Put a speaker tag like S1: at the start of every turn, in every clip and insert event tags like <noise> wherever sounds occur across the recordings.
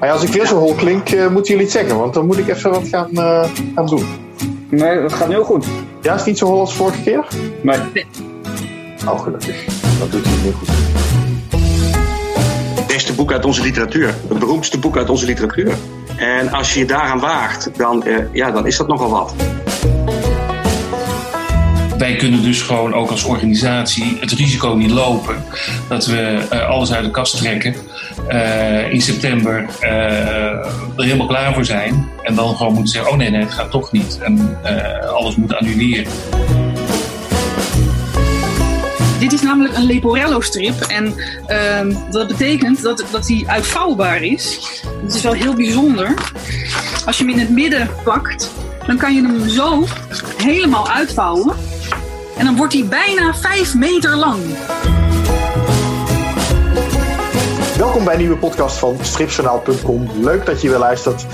S1: Maar als ik weer zo hol klink, uh, moeten jullie het zeggen, want dan moet ik even wat gaan, uh, gaan doen.
S2: Nee, dat gaat heel goed.
S1: Ja, is het niet zo hol als vorige keer?
S2: Nee.
S1: Oh, gelukkig. Dat doet hij heel goed.
S3: Het beste boek uit onze literatuur. Het beroemdste boek uit onze literatuur. En als je je daaraan waagt, dan, uh, ja, dan is dat nogal wat
S4: wij kunnen dus gewoon ook als organisatie het risico niet lopen dat we uh, alles uit de kast trekken. Uh, in september uh, er helemaal klaar voor zijn. En dan gewoon moeten zeggen: oh nee, nee, het gaat toch niet. En alles moet annuleren.
S5: Dit is namelijk een Leporello-strip en uh, dat betekent dat, dat uitvouwbaar is. Het is wel heel bijzonder. Als je hem in het midden pakt, dan kan je hem zo helemaal uitvouwen. En dan wordt hij bijna 5 meter lang.
S1: Welkom bij een nieuwe podcast van stripjournaal.com. Leuk dat je weer luistert.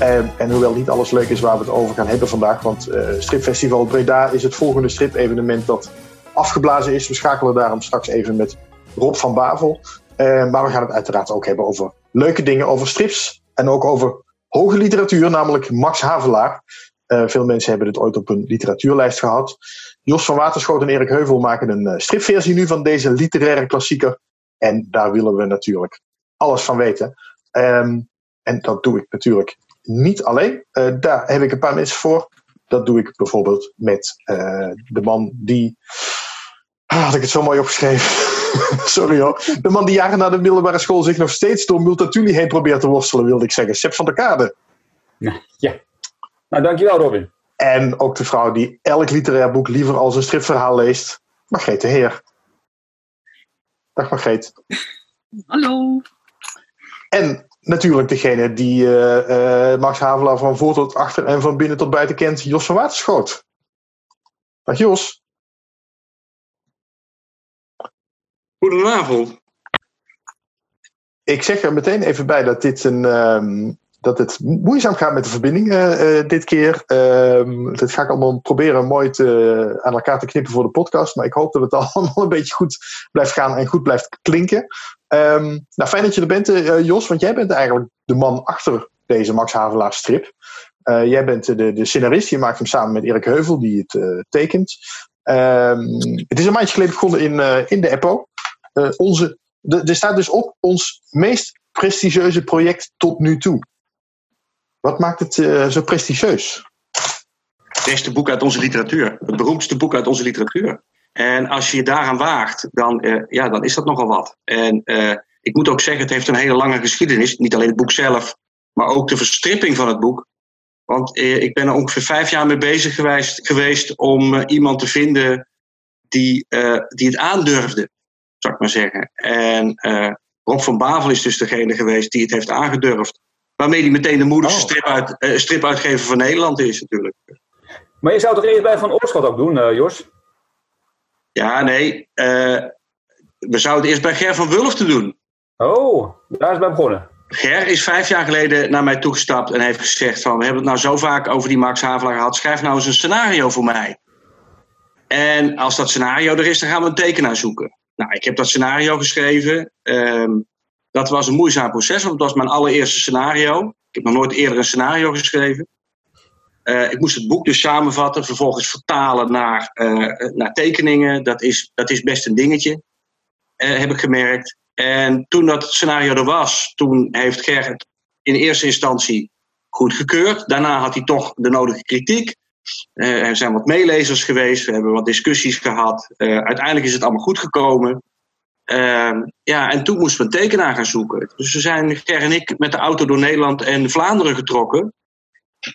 S1: Uh, en hoewel niet alles leuk is waar we het over gaan hebben vandaag, want uh, Stripfestival Breda is het volgende strip-evenement dat afgeblazen is. We schakelen daarom straks even met Rob van Bavel. Uh, maar we gaan het uiteraard ook hebben over leuke dingen, over strips en ook over hoge literatuur, namelijk Max Havelaar. veel mensen hebben dit ooit op een literatuurlijst gehad. Jos van Waterschoot en Erik Heuvel maken een uh, stripversie nu van deze literaire klassieker. En daar willen we natuurlijk alles van weten. Um, en dat doe ik natuurlijk niet alleen. Uh, daar heb ik een paar mensen voor. Dat doe ik bijvoorbeeld met uh, de man die. Ah, had ik het zo mooi opgeschreven? <laughs> Sorry hoor. De man die jaren na de middelbare school zich nog steeds door Multatuli heen probeert te worstelen, wilde ik zeggen. Sep van der Kade.
S2: Ja. Nou, dankjewel Robin.
S1: En ook de vrouw die elk literair boek liever als een stripverhaal leest, Margreet de Heer. Dag Margreet.
S5: Hallo.
S1: En natuurlijk degene die uh, uh, Max Havelaar van voor tot achter en van binnen tot buiten kent, Jos van Waterschoot. Dag Jos.
S3: Goedenavond.
S1: Ik zeg er meteen even bij dat dit een, um, dat het moeizaam gaat met de verbinding uh, dit keer. Um, dat ga ik allemaal proberen mooi te, aan elkaar te knippen voor de podcast. Maar ik hoop dat het <laughs> allemaal een beetje goed blijft gaan en goed blijft klinken. Um, nou, fijn dat je er bent, uh, Jos, want jij bent eigenlijk de man achter deze Max Havelaar strip. Jij bent de, de scenarist, je maakt hem samen met Erik Heuvel, die het tekent. Um, het is een maandje geleden begonnen in, in de EPO. onze, er staat dus op ons meest prestigieuze project tot nu toe. Wat maakt het uh, zo prestigieus?
S3: Het beste boek uit onze literatuur. Het beroemdste boek uit onze literatuur. En als je je daaraan waagt, dan, uh, ja, dan is dat nogal wat. En uh, ik moet ook zeggen, het heeft een hele lange geschiedenis. Niet alleen het boek zelf, maar ook de verstripping van het boek. Want ik ben er ongeveer vijf jaar mee bezig geweest, geweest om iemand te vinden die, die het aandurfde, zou ik maar zeggen. En Rob van Bavel is dus degene geweest die het heeft aangedurfd. Waarmee hij meteen de moedigste oh. strip uit, uh, stripuitgever van Nederland is, natuurlijk.
S2: Maar je zou toch eerst bij Van Oorschot ook doen, uh, Jos?
S3: Ja, nee. Uh, we zouden eerst bij Ger van Wulf doen.
S2: Oh, daar is bij begonnen.
S3: Ger is vijf jaar geleden naar mij toegestapt en heeft gezegd van... we hebben het nou zo vaak over die Max Havelaar gehad. Schrijf nou eens een scenario voor mij. En als dat scenario er is, dan gaan we een tekenaar zoeken. Nou, ik heb dat scenario geschreven. Um, dat was een moeizaam proces, want het was mijn allereerste scenario. Ik heb nog nooit eerder een scenario geschreven. Uh, ik moest het boek dus samenvatten, vervolgens vertalen naar, uh, naar tekeningen. Dat is, dat is best een dingetje, heb ik gemerkt. En toen dat scenario er was, toen heeft Gerrit in eerste instantie goedgekeurd. Daarna had hij toch de nodige kritiek. er zijn wat meelezers geweest, we hebben wat discussies gehad. uiteindelijk is het allemaal goed gekomen. Uh, ja, en toen moesten we een tekenaar gaan zoeken. Dus we zijn, Ger en ik, met de auto door Nederland en Vlaanderen getrokken.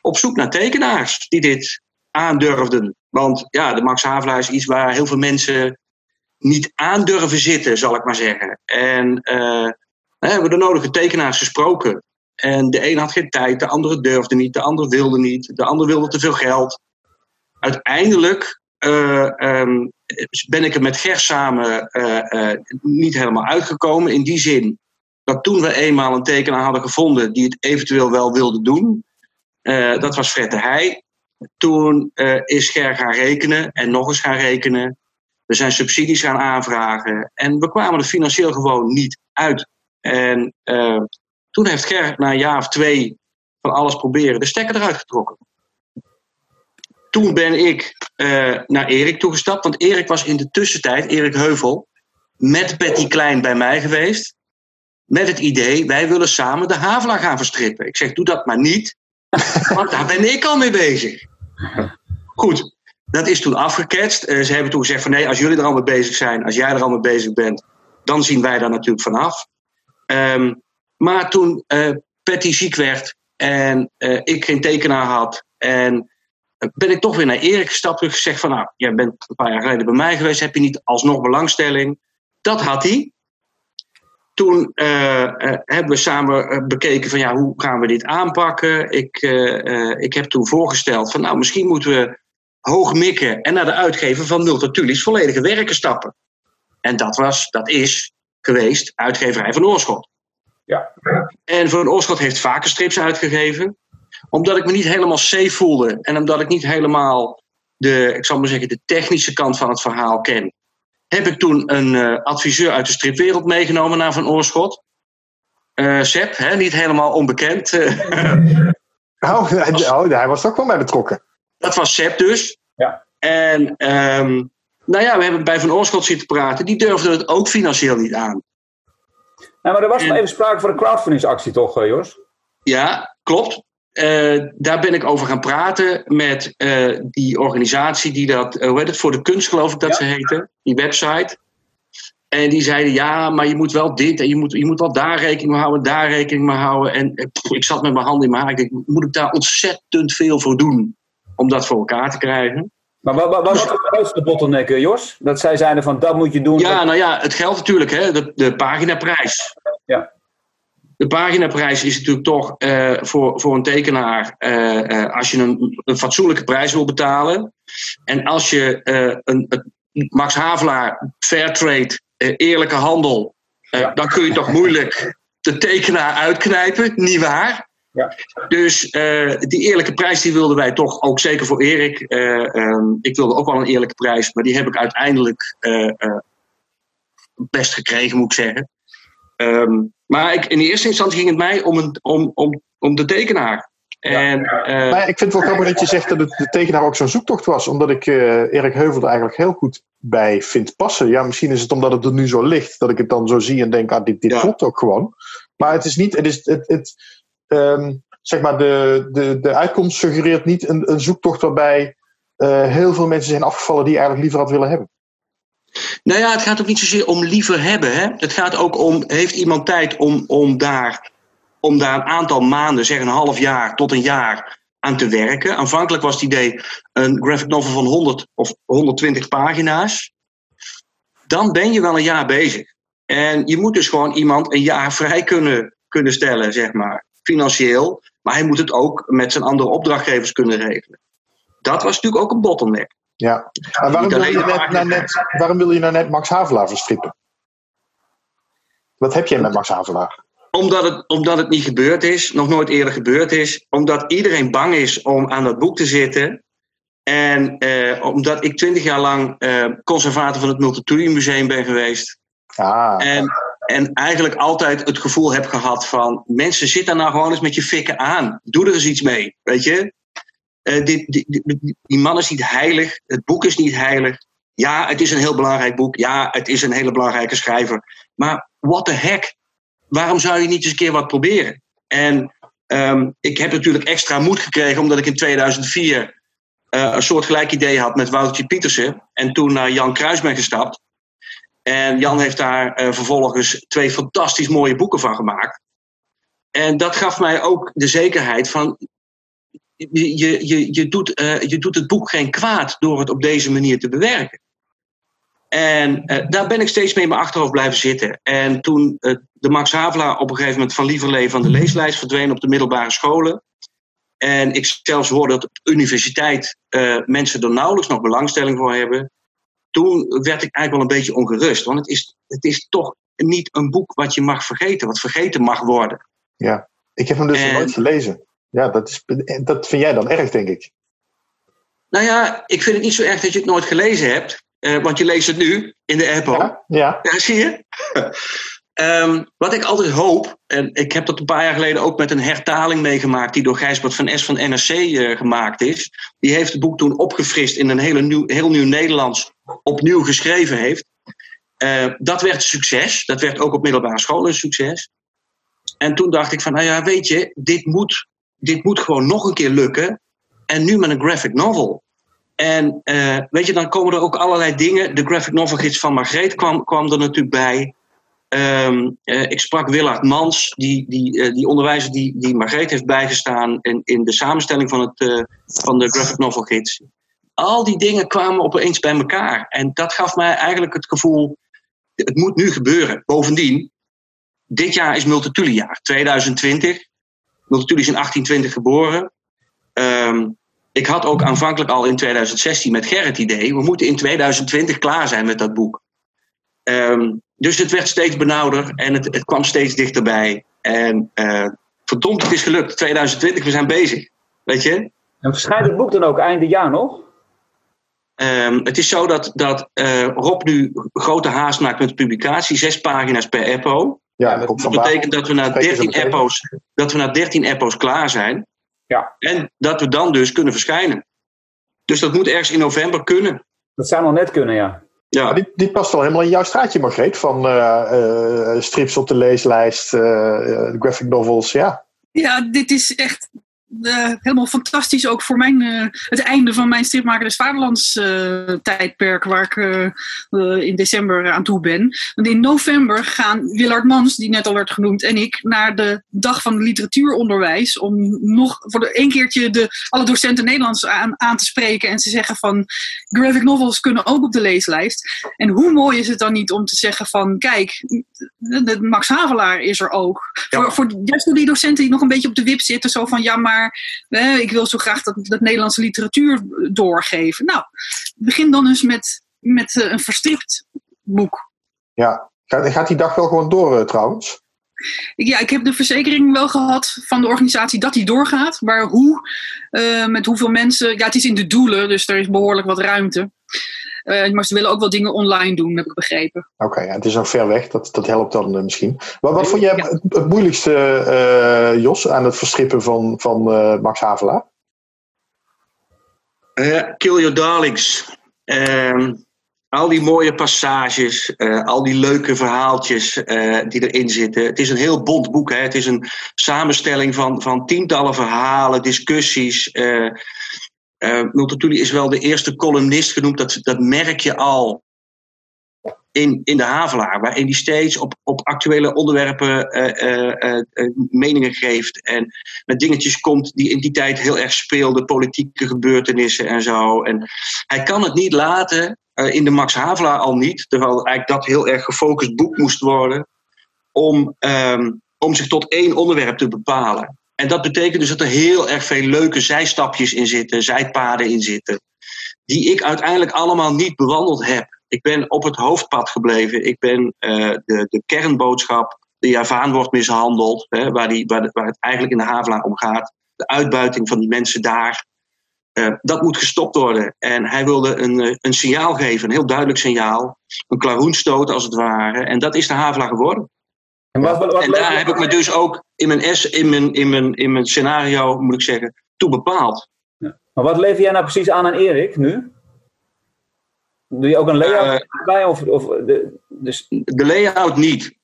S3: Op zoek naar tekenaars die dit aandurfden. Want ja, de Max Havelaar is iets waar heel veel mensen niet aandurven zitten, zal ik maar zeggen. En uh, we hebben de nodige tekenaars gesproken. En de een had geen tijd, de andere durfde niet, de ander wilde niet, de ander wilde te veel geld. Uiteindelijk um, ben ik er met Ger samen uh, uh, niet helemaal uitgekomen. In die zin dat toen we eenmaal een tekenaar hadden gevonden die het eventueel wel wilde doen, dat was Fred de Heij. Toen is Ger gaan rekenen en nog eens gaan rekenen. We zijn subsidies gaan aanvragen en we kwamen er financieel gewoon niet uit. En Toen heeft Ger na een jaar of twee van alles proberen de stekker eruit getrokken. Toen ben ik eh, naar Erik toegestapt, want Erik was in de tussentijd, Erik Heuvel, met Betty Klein bij mij geweest. Met het idee, wij willen samen de Havelaar gaan verstrippen. Ik zeg, doe dat maar niet, want daar ben ik al mee bezig. Goed, dat is toen afgeketst. Uh, ze hebben toen gezegd van nee, als jullie er al mee bezig zijn, als jij er al mee bezig bent, dan zien wij daar natuurlijk vanaf. Um, maar toen uh, Patty ziek werd en ik geen tekenaar had en ben ik toch weer naar Erik gestapt en gezegd van nou, jij bent een paar jaar geleden bij mij geweest, heb je niet alsnog belangstelling? Dat had hij. Toen hebben we samen bekeken van ja, hoe gaan we dit aanpakken? Ik, ik heb toen voorgesteld van nou, misschien moeten we hoog mikken en naar de uitgever van Multatulis volledige werken stappen. En dat was, dat is geweest uitgeverij van Oorschot.
S2: Ja.
S3: En Van Oorschot heeft vaker strips uitgegeven. Omdat ik me niet helemaal safe voelde. En omdat ik niet helemaal de, ik zal maar zeggen, de technische kant van het verhaal ken. Heb ik toen een uh, adviseur uit de stripwereld meegenomen naar Van Oorschot. Uh, Sepp, hè, niet helemaal onbekend. <laughs>
S1: oh, oh, hij was ook wel bij betrokken.
S3: Dat was Sepp dus.
S2: Ja.
S3: En um, nou ja, we hebben bij Van Oorschot zitten praten. Die durfden het ook financieel niet aan.
S2: Nou, maar er was wel even sprake voor een crowdfundingsactie, toch, uh, Jos?
S3: Ja, klopt. Uh, daar ben ik over gaan praten met uh, die organisatie die dat, hoe heet het, voor de kunst geloof ik dat ja. ze heette, die website. En die zeiden, ja, maar je moet wel dit en je moet, je moet wel daar rekening mee houden, daar rekening mee houden. En pff, ik zat met mijn handen in mijn haar. Ik denk, moet ik daar ontzettend veel voor doen om dat voor elkaar te krijgen?
S2: Maar wat, was de grootste bottleneck, Jos? Dat zij zeiden van dat moet je doen.
S3: Ja, nou ja, het geldt natuurlijk, hè, de, de paginaprijs.
S2: Ja.
S3: De paginaprijs is natuurlijk toch uh, voor, voor een tekenaar, uh, uh, als je een, een fatsoenlijke prijs wil betalen. En als je een, een, Max Havelaar, Fairtrade, eerlijke handel, ja. dan kun je toch moeilijk de tekenaar uitknijpen, niet waar?
S2: Ja.
S3: Dus uh, die eerlijke prijs die wilden wij toch ook zeker voor Erik. Uh, um, ik wilde ook wel een eerlijke prijs, maar die heb ik uiteindelijk uh, best gekregen, moet ik zeggen. Um, maar ik, in de eerste instantie ging het mij om, een, om, om, om de tekenaar. En,
S1: ja. maar ik vind het wel grappig dat je zegt dat het de tekenaar ook zo'n zoektocht was, omdat ik Erik Heuvel er eigenlijk heel goed bij vind passen. Ja, misschien is het omdat het er nu zo ligt, dat ik het dan zo zie en denk, ah, dit, dit ja. klopt ook gewoon. Maar het is niet, het is, het, het, um, zeg maar de, de, de uitkomst suggereert niet een, een zoektocht waarbij uh, heel veel mensen zijn afgevallen die je eigenlijk liever had willen hebben.
S3: Nou ja, het gaat ook niet zozeer om liever hebben. Hè? Het gaat ook om, heeft iemand tijd om, om, daar, om daar een aantal maanden, zeg een half jaar tot een jaar, aan te werken. Aanvankelijk was het idee een graphic novel van 100 of 120 pagina's. Dan ben je wel een jaar bezig. En je moet dus gewoon iemand een jaar vrij kunnen, kunnen stellen, zeg maar financieel. Maar hij moet het ook met zijn andere opdrachtgevers kunnen regelen. Dat was natuurlijk ook een bottleneck.
S1: Ja, en waarom wil, je net, nou net, waarom wil je nou net Max Havelaar verstrippen? Wat heb jij met Max Havelaar?
S3: Omdat het, omdat het niet gebeurd is, nog nooit eerder gebeurd is. Omdat iedereen bang is om aan dat boek te zitten. En eh, omdat ik twintig jaar lang eh, conservator van het Multatuli Museum ben geweest.
S1: Ah.
S3: En en eigenlijk altijd het gevoel heb gehad van mensen zit daar nou gewoon eens met je fikken aan. Doe er eens iets mee, weet je. Die, die, die, die, man is niet heilig, het boek is niet heilig. Ja, het is een heel belangrijk boek. Ja, het is een hele belangrijke schrijver. Maar what the heck? Waarom zou je niet eens een keer wat proberen? En um, ik heb natuurlijk extra moed gekregen omdat ik in 2004 uh, een soort gelijk idee had met Woutertje Pietersen. En toen naar Jan Kruis ben gestapt. En Jan heeft daar uh, vervolgens twee fantastisch mooie boeken van gemaakt. En dat gaf mij ook de zekerheid van. Je, je, je, doet, uh, je doet het boek geen kwaad door het op deze manier te bewerken. En uh, daar ben ik steeds mee in mijn achterhoofd blijven zitten. En toen de Max Havelaar op een gegeven moment van Lieverlee van de leeslijst verdween op de middelbare scholen. En ik zelfs hoorde dat op de universiteit mensen er nauwelijks nog belangstelling voor hebben toen werd ik eigenlijk wel een beetje ongerust. Want het is, het is toch niet een boek wat je mag vergeten, wat vergeten mag worden.
S1: Ja, ik heb hem dus en, nooit gelezen. Ja, dat, is, dat vind jij dan erg, denk ik.
S3: Nou ja, ik vind het niet zo erg dat je het nooit gelezen hebt. Uh, want je leest het nu in de Apple.
S1: Ja, ja.
S3: ja zie je? <laughs> Ehm, wat ik altijd hoop, en ik heb dat een paar jaar geleden ook met een hertaling meegemaakt, die door Gijsbert van S van NRC eh, gemaakt is. Die heeft het boek toen opgefrist in een hele nieuw, heel nieuw Nederlands opnieuw geschreven heeft. Eh, dat werd een succes. Dat werd ook op middelbare scholen een succes. En toen dacht ik van, nou ja, weet je, dit moet, dit moet gewoon nog een keer lukken. En nu met een graphic novel. En eh, weet je, dan komen er ook allerlei dingen. De graphic novel gids van Margreet kwam, kwam er natuurlijk bij. Ehm, eh, ik sprak Willard Mans, die, die, uh, die onderwijzer die, die Margreet heeft bijgestaan in, in de samenstelling van, het, van de graphic novel gids. Al die dingen kwamen opeens bij elkaar. En dat gaf mij eigenlijk het gevoel, het moet nu gebeuren. Bovendien, dit jaar is Multatuli jaar, 2020. Multatuli is in 1820 geboren. Um, ik had ook aanvankelijk al in 2016 met Gerrit idee, we moeten in 2020 klaar zijn met dat boek. Um, dus het werd steeds benauwder en het, het kwam steeds dichterbij. En uh, verdomd, het is gelukt. 2020, we zijn bezig. Weet je?
S2: En verschijnt het boek dan ook einde jaar nog?
S3: Um, het is zo dat, dat uh, Rob nu grote haast maakt met de publicatie, zes pagina's per eppo. Ja, dat, dat betekent dat we, na 13 eppo's, dat we na 13 eppo's klaar zijn. Ja. En dat we dan dus kunnen verschijnen. Dus dat moet ergens in november kunnen.
S2: Dat zou nog net kunnen, ja.
S1: Ja. die, die past wel helemaal in jouw straatje, Margreet. Van uh, uh, strips op de leeslijst, uh, graphic novels, ja.
S5: Ja, dit is echt uh, helemaal fantastisch ook voor mijn, uh, het einde van mijn stripmaker des Vaderlands uh, tijdperk, waar ik in december aan toe ben. Want in november gaan Willard Mans, die net al werd genoemd, en ik naar de dag van literatuuronderwijs om nog voor de één keertje de, alle docenten Nederlands aan, aan te spreken en te zeggen van graphic novels kunnen ook op de leeslijst. En hoe mooi is het dan niet om te zeggen van kijk, de, Max Havelaar is er ook. Ja. Voor, voor juist voor die docenten die nog een beetje op de wip zitten, zo van ja maar maar ik wil zo graag dat, dat Nederlandse literatuur doorgeven. Nou, begin dan eens met, met uh, een verstript boek.
S1: Ja, gaat, gaat die dag wel gewoon door uh, trouwens?
S5: Ja, ik heb de verzekering wel gehad van de organisatie dat die doorgaat. Maar hoe, uh, met hoeveel mensen. Ja, het is in de doelen, dus er is behoorlijk wat ruimte. Uh, maar ze willen ook wel dingen online doen, heb ik begrepen.
S1: Oké, okay, ja, het is nog ver weg. Dat, dat helpt dan uh, misschien. Maar wat vond jij ja. het, het, moeilijkste, uh, Jos, aan het verschippen van, van Max Havelaar?
S3: kill your darlings. Ehm, al die mooie passages, al die leuke verhaaltjes die erin zitten. Het is een heel bont boek. Hè? Het is een samenstelling van, van tientallen verhalen, discussies. Uh, Multatuli is wel de eerste columnist genoemd, dat, dat merk je al in, in de Havelaar, waarin hij steeds op, op actuele onderwerpen uh, uh, meningen geeft en met dingetjes komt die in die tijd heel erg speelden, politieke gebeurtenissen en zo. En hij kan het niet laten, in de Max Havelaar al niet, terwijl eigenlijk dat heel erg gefocust boek moest worden, om, um, om zich tot één onderwerp te bepalen. En dat betekent dus dat er heel erg veel leuke zijstapjes in zitten, zijpaden in zitten, die ik uiteindelijk allemaal niet bewandeld heb. Ik ben op het hoofdpad gebleven. Ik ben uh, de, de kernboodschap, de Javaan wordt mishandeld, hè, waar, die, waar, het eigenlijk in de Havelaar om gaat, de uitbuiting van die mensen daar. Uh, dat moet gestopt worden. En hij wilde een, eh, een signaal geven, een heel duidelijk signaal. Een klaroenstoot als het ware. En dat is de Havelaar geworden. En, wat, wat, wat en daar heb ik me dus ook in mijn, S, in, mijn, in, mijn, in mijn scenario, moet ik zeggen, toe bepaald.
S2: Ja. Maar wat lever jij nou precies aan aan Erik nu? Doe je ook een layout uh, bij? Of, of de,
S3: dus... de layout niet.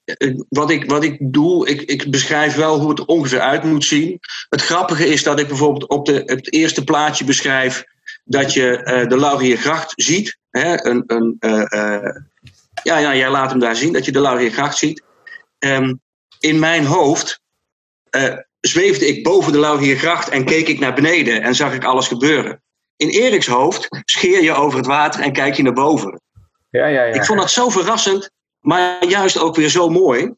S3: Wat ik, wat ik doe, ik, ik beschrijf wel hoe het ongeveer uit moet zien. Het grappige is dat ik bijvoorbeeld op de, het eerste plaatje beschrijf dat je uh, de Lauriergracht ziet. Hè? Een, een, uh, ja, ja, jij laat hem daar zien, dat je de Lauriergracht ziet. Um, in mijn hoofd uh, zweefde ik boven de Lauriergracht en keek ik naar beneden en zag ik alles gebeuren. In Eriks hoofd scheer je over het water en kijk je naar boven. Ja, ja, ja. Ik vond dat zo verrassend, maar juist ook weer zo mooi,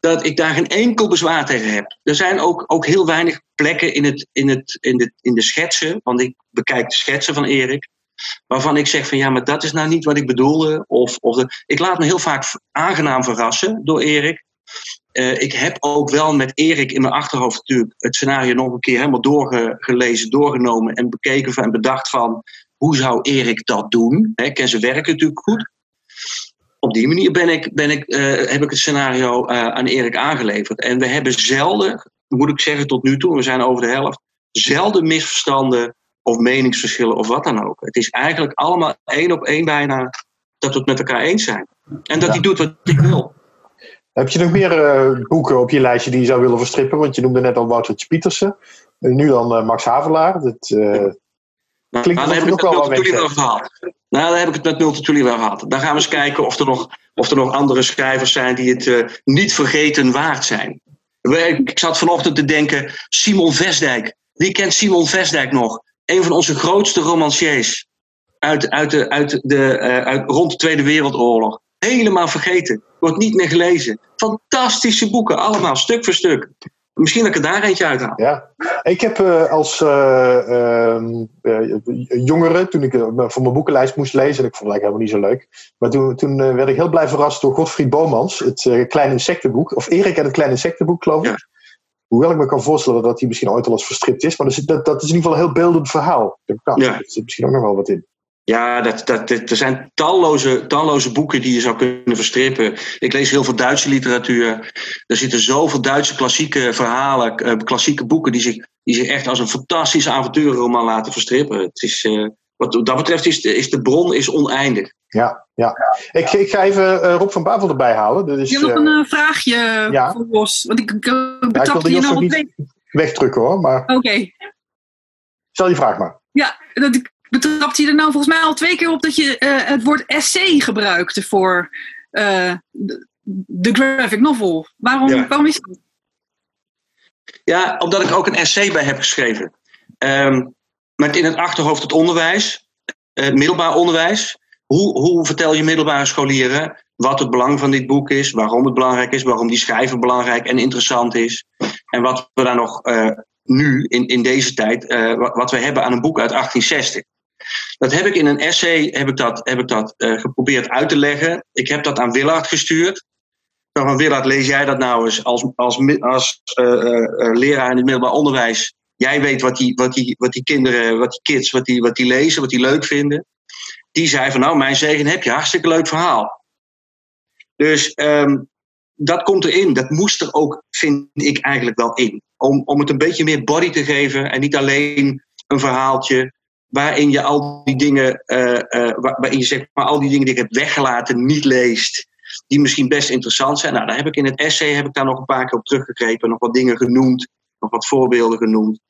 S3: dat ik daar geen enkel bezwaar tegen heb. Er zijn ook, ook heel weinig plekken in, het, in, het, in, de, in de schetsen, want ik bekijk de schetsen van Erik, waarvan ik zeg van ja, maar dat is nou niet wat ik bedoelde. Of, of de, ik laat me heel vaak aangenaam verrassen door Erik. Uh, ik heb ook wel met Erik in mijn achterhoofd natuurlijk het scenario nog een keer helemaal doorgelezen, doorgenomen en bekeken van, en bedacht van hoe zou Erik dat doen? Ik ken zijn werk natuurlijk goed. op die manier ben ik, ben ik, eh, heb ik het scenario eh, aan Erik aangeleverd. En we hebben zelden, moet ik zeggen tot nu toe, we zijn over de helft, zelden misverstanden of meningsverschillen of wat dan ook. Het is eigenlijk allemaal één op één bijna dat we het met elkaar eens zijn. En dat hij doet wat ik wil.
S1: Heb je nog meer uh, boeken op je lijstje die je zou willen verstrippen? Want je noemde net al Woutertje Pietersen. En nu dan uh, Max Havelaar. Dat uh,
S3: nou, klinkt nou, dan heb ik. Nou, dan heb ik het met Multatuli wel gehad. Dan gaan we eens kijken of er nog, of er nog andere schrijvers zijn die het niet vergeten waard zijn. Ik zat vanochtend te denken, Simon Vestdijk. Wie kent Simon Vestdijk nog? Een van onze grootste romanciers. Uit, uit de, uit de, uit, rond de Tweede Wereldoorlog. Helemaal vergeten. Wordt niet meer gelezen. Fantastische boeken, allemaal, stuk voor stuk. Misschien dat ik er daar eentje uit haal.
S1: Ja, ik heb uh, als uh, uh, jongere, toen ik voor mijn boekenlijst moest lezen, en ik vond het eigenlijk helemaal niet zo leuk. Maar toen, toen werd ik heel blij verrast door Godfried Bomans, het Kleine Insectenboek. Of Erik en het Kleine Insectenboek, geloof ik. Ja. Hoewel ik me kan voorstellen dat hij misschien ooit al eens verstript is. Maar dat, dat is in ieder geval een heel beeldend verhaal. Daar ja. zit misschien ook nog wel wat in.
S3: Ja, dat, dat, er zijn talloze, talloze boeken die je zou kunnen verstrippen. Ik lees heel veel Duitse literatuur. Er zitten zoveel Duitse klassieke verhalen, eh, klassieke boeken die zich, die zich echt als een fantastische avonturenroman laten verstrippen. Het is, uh, wat dat betreft is de, is de bron is oneindig.
S1: Ja, ja. Ik, ik ga even uh, Rob van Bavel erbij halen. Dat is,
S5: je hebt nog een vraagje ja. voor Bos. Want ik, ik betrapte
S1: ja, je nog niet wegdrukken hoor. Oké.
S5: Okay.
S1: Stel je vraag maar.
S5: Ja, dat ik betrapt hij er nou volgens mij al twee keer op dat je uh, het woord essay gebruikte voor uh, de graphic novel. Waarom, ja. waarom is dat?
S3: Ja, omdat ik ook een essay bij heb geschreven. Um, met in het achterhoofd het onderwijs, het uh, middelbaar onderwijs. Hoe, hoe vertel je middelbare scholieren wat het belang van dit boek is, waarom het belangrijk is, waarom die schrijver belangrijk en interessant is. En wat we daar nog nu, in, in deze tijd, wat, wat we hebben aan een boek uit 1860. Dat heb ik in een essay heb ik dat, heb ik dat uh, geprobeerd uit te leggen. Ik heb dat aan Willard gestuurd. Van Willard, lees jij dat nou eens als, als, als uh, uh, leraar in het middelbaar onderwijs? Jij weet wat die, wat die, wat die kinderen, wat die kids, wat die, wat die lezen, wat die leuk vinden. Die zei van nou, mijn zegen heb je, hartstikke leuk verhaal. Dus um, dat komt erin. Dat moest er ook, vind ik, eigenlijk wel in. Om, om het een beetje meer body te geven en niet alleen een verhaaltje waarin je al die dingen, uh, uh, waarin je zeg maar al die dingen die ik heb weggelaten niet leest, die misschien best interessant zijn. Nou, daar heb ik in het essay heb ik daar nog een paar keer op teruggegrepen, nog wat dingen genoemd, nog wat voorbeelden genoemd.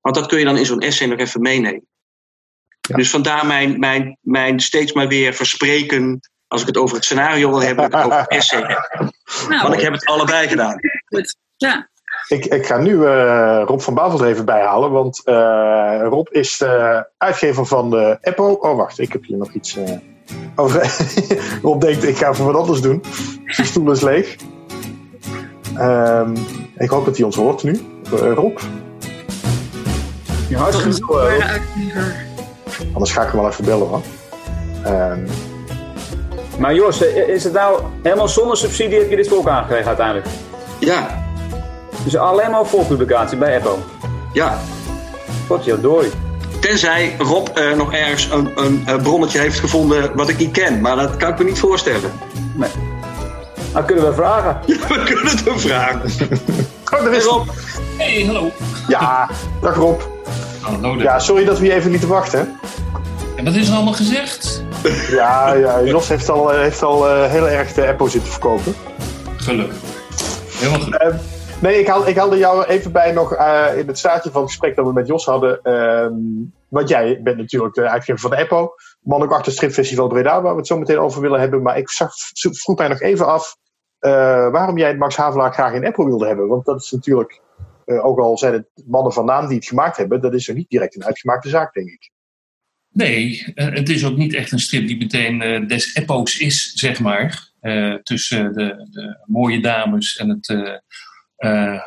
S3: Want dat kun je dan in zo'n essay nog even meenemen. Ja. Dus vandaar mijn, mijn, mijn steeds maar weer verspreken. Als ik het over het scenario wil hebben, dat ik het over het essay heb. Nou, Want ik heb het allebei gedaan.
S5: Ja.
S1: Ik, ik ga nu uh, Rob van Bavels even bijhalen, want uh, Rob is de uitgever van de Apple. Oh, wacht, ik heb hier nog iets uh, over. <laughs> Rob denkt, ik ga even wat anders doen. De stoel is leeg. Um, ik hoop dat hij ons hoort nu. Rob?
S2: Ja, hartstikke goed.
S1: Anders ga ik hem wel even bellen hoor. Um,
S2: maar Jos, is het nou helemaal zonder subsidie heb je dit voor elkaar gekregen uiteindelijk?
S3: Ja,
S2: dus alleen maar voorpublicatie bij Apple?
S3: Ja.
S2: dooi.
S3: Tenzij Rob uh, nog ergens een, een, een, bronnetje heeft gevonden wat ik niet ken. Maar dat kan ik me niet voorstellen.
S2: Nee. Nou, kunnen we vragen. <laughs>
S3: Ja, we kunnen het hem vragen. <laughs>
S1: oh, daar is
S3: Rob.
S4: Hey, hallo.
S1: Ja, dag Rob.
S4: Hallo.
S1: Ja, sorry dat we je even lieten wachten.
S4: En wat is er allemaal gezegd? <laughs>
S1: Ja, ja Jos heeft al, eh, heeft al uh, heel erg de Apple zitten verkopen.
S4: Gelukkig. Helemaal goed.
S1: Uh, Nee, ik, ik haalde jou even bij nog uh, in het staartje van het gesprek dat we met Jos hadden. Um, want jij bent natuurlijk de uitgever van de. Man ook achter Stripfestival Breda, waar we het zo meteen over willen hebben. Maar ik zag, vroeg mij nog even af uh, waarom jij Max Havelaar graag in EPO wilde hebben. Want dat is natuurlijk, uh, ook al zijn het mannen van naam die het gemaakt hebben, dat is er niet direct een uitgemaakte zaak, denk ik.
S4: Nee, het is ook niet echt een strip die meteen des epo's is, zeg maar. tussen de, de, mooie dames en het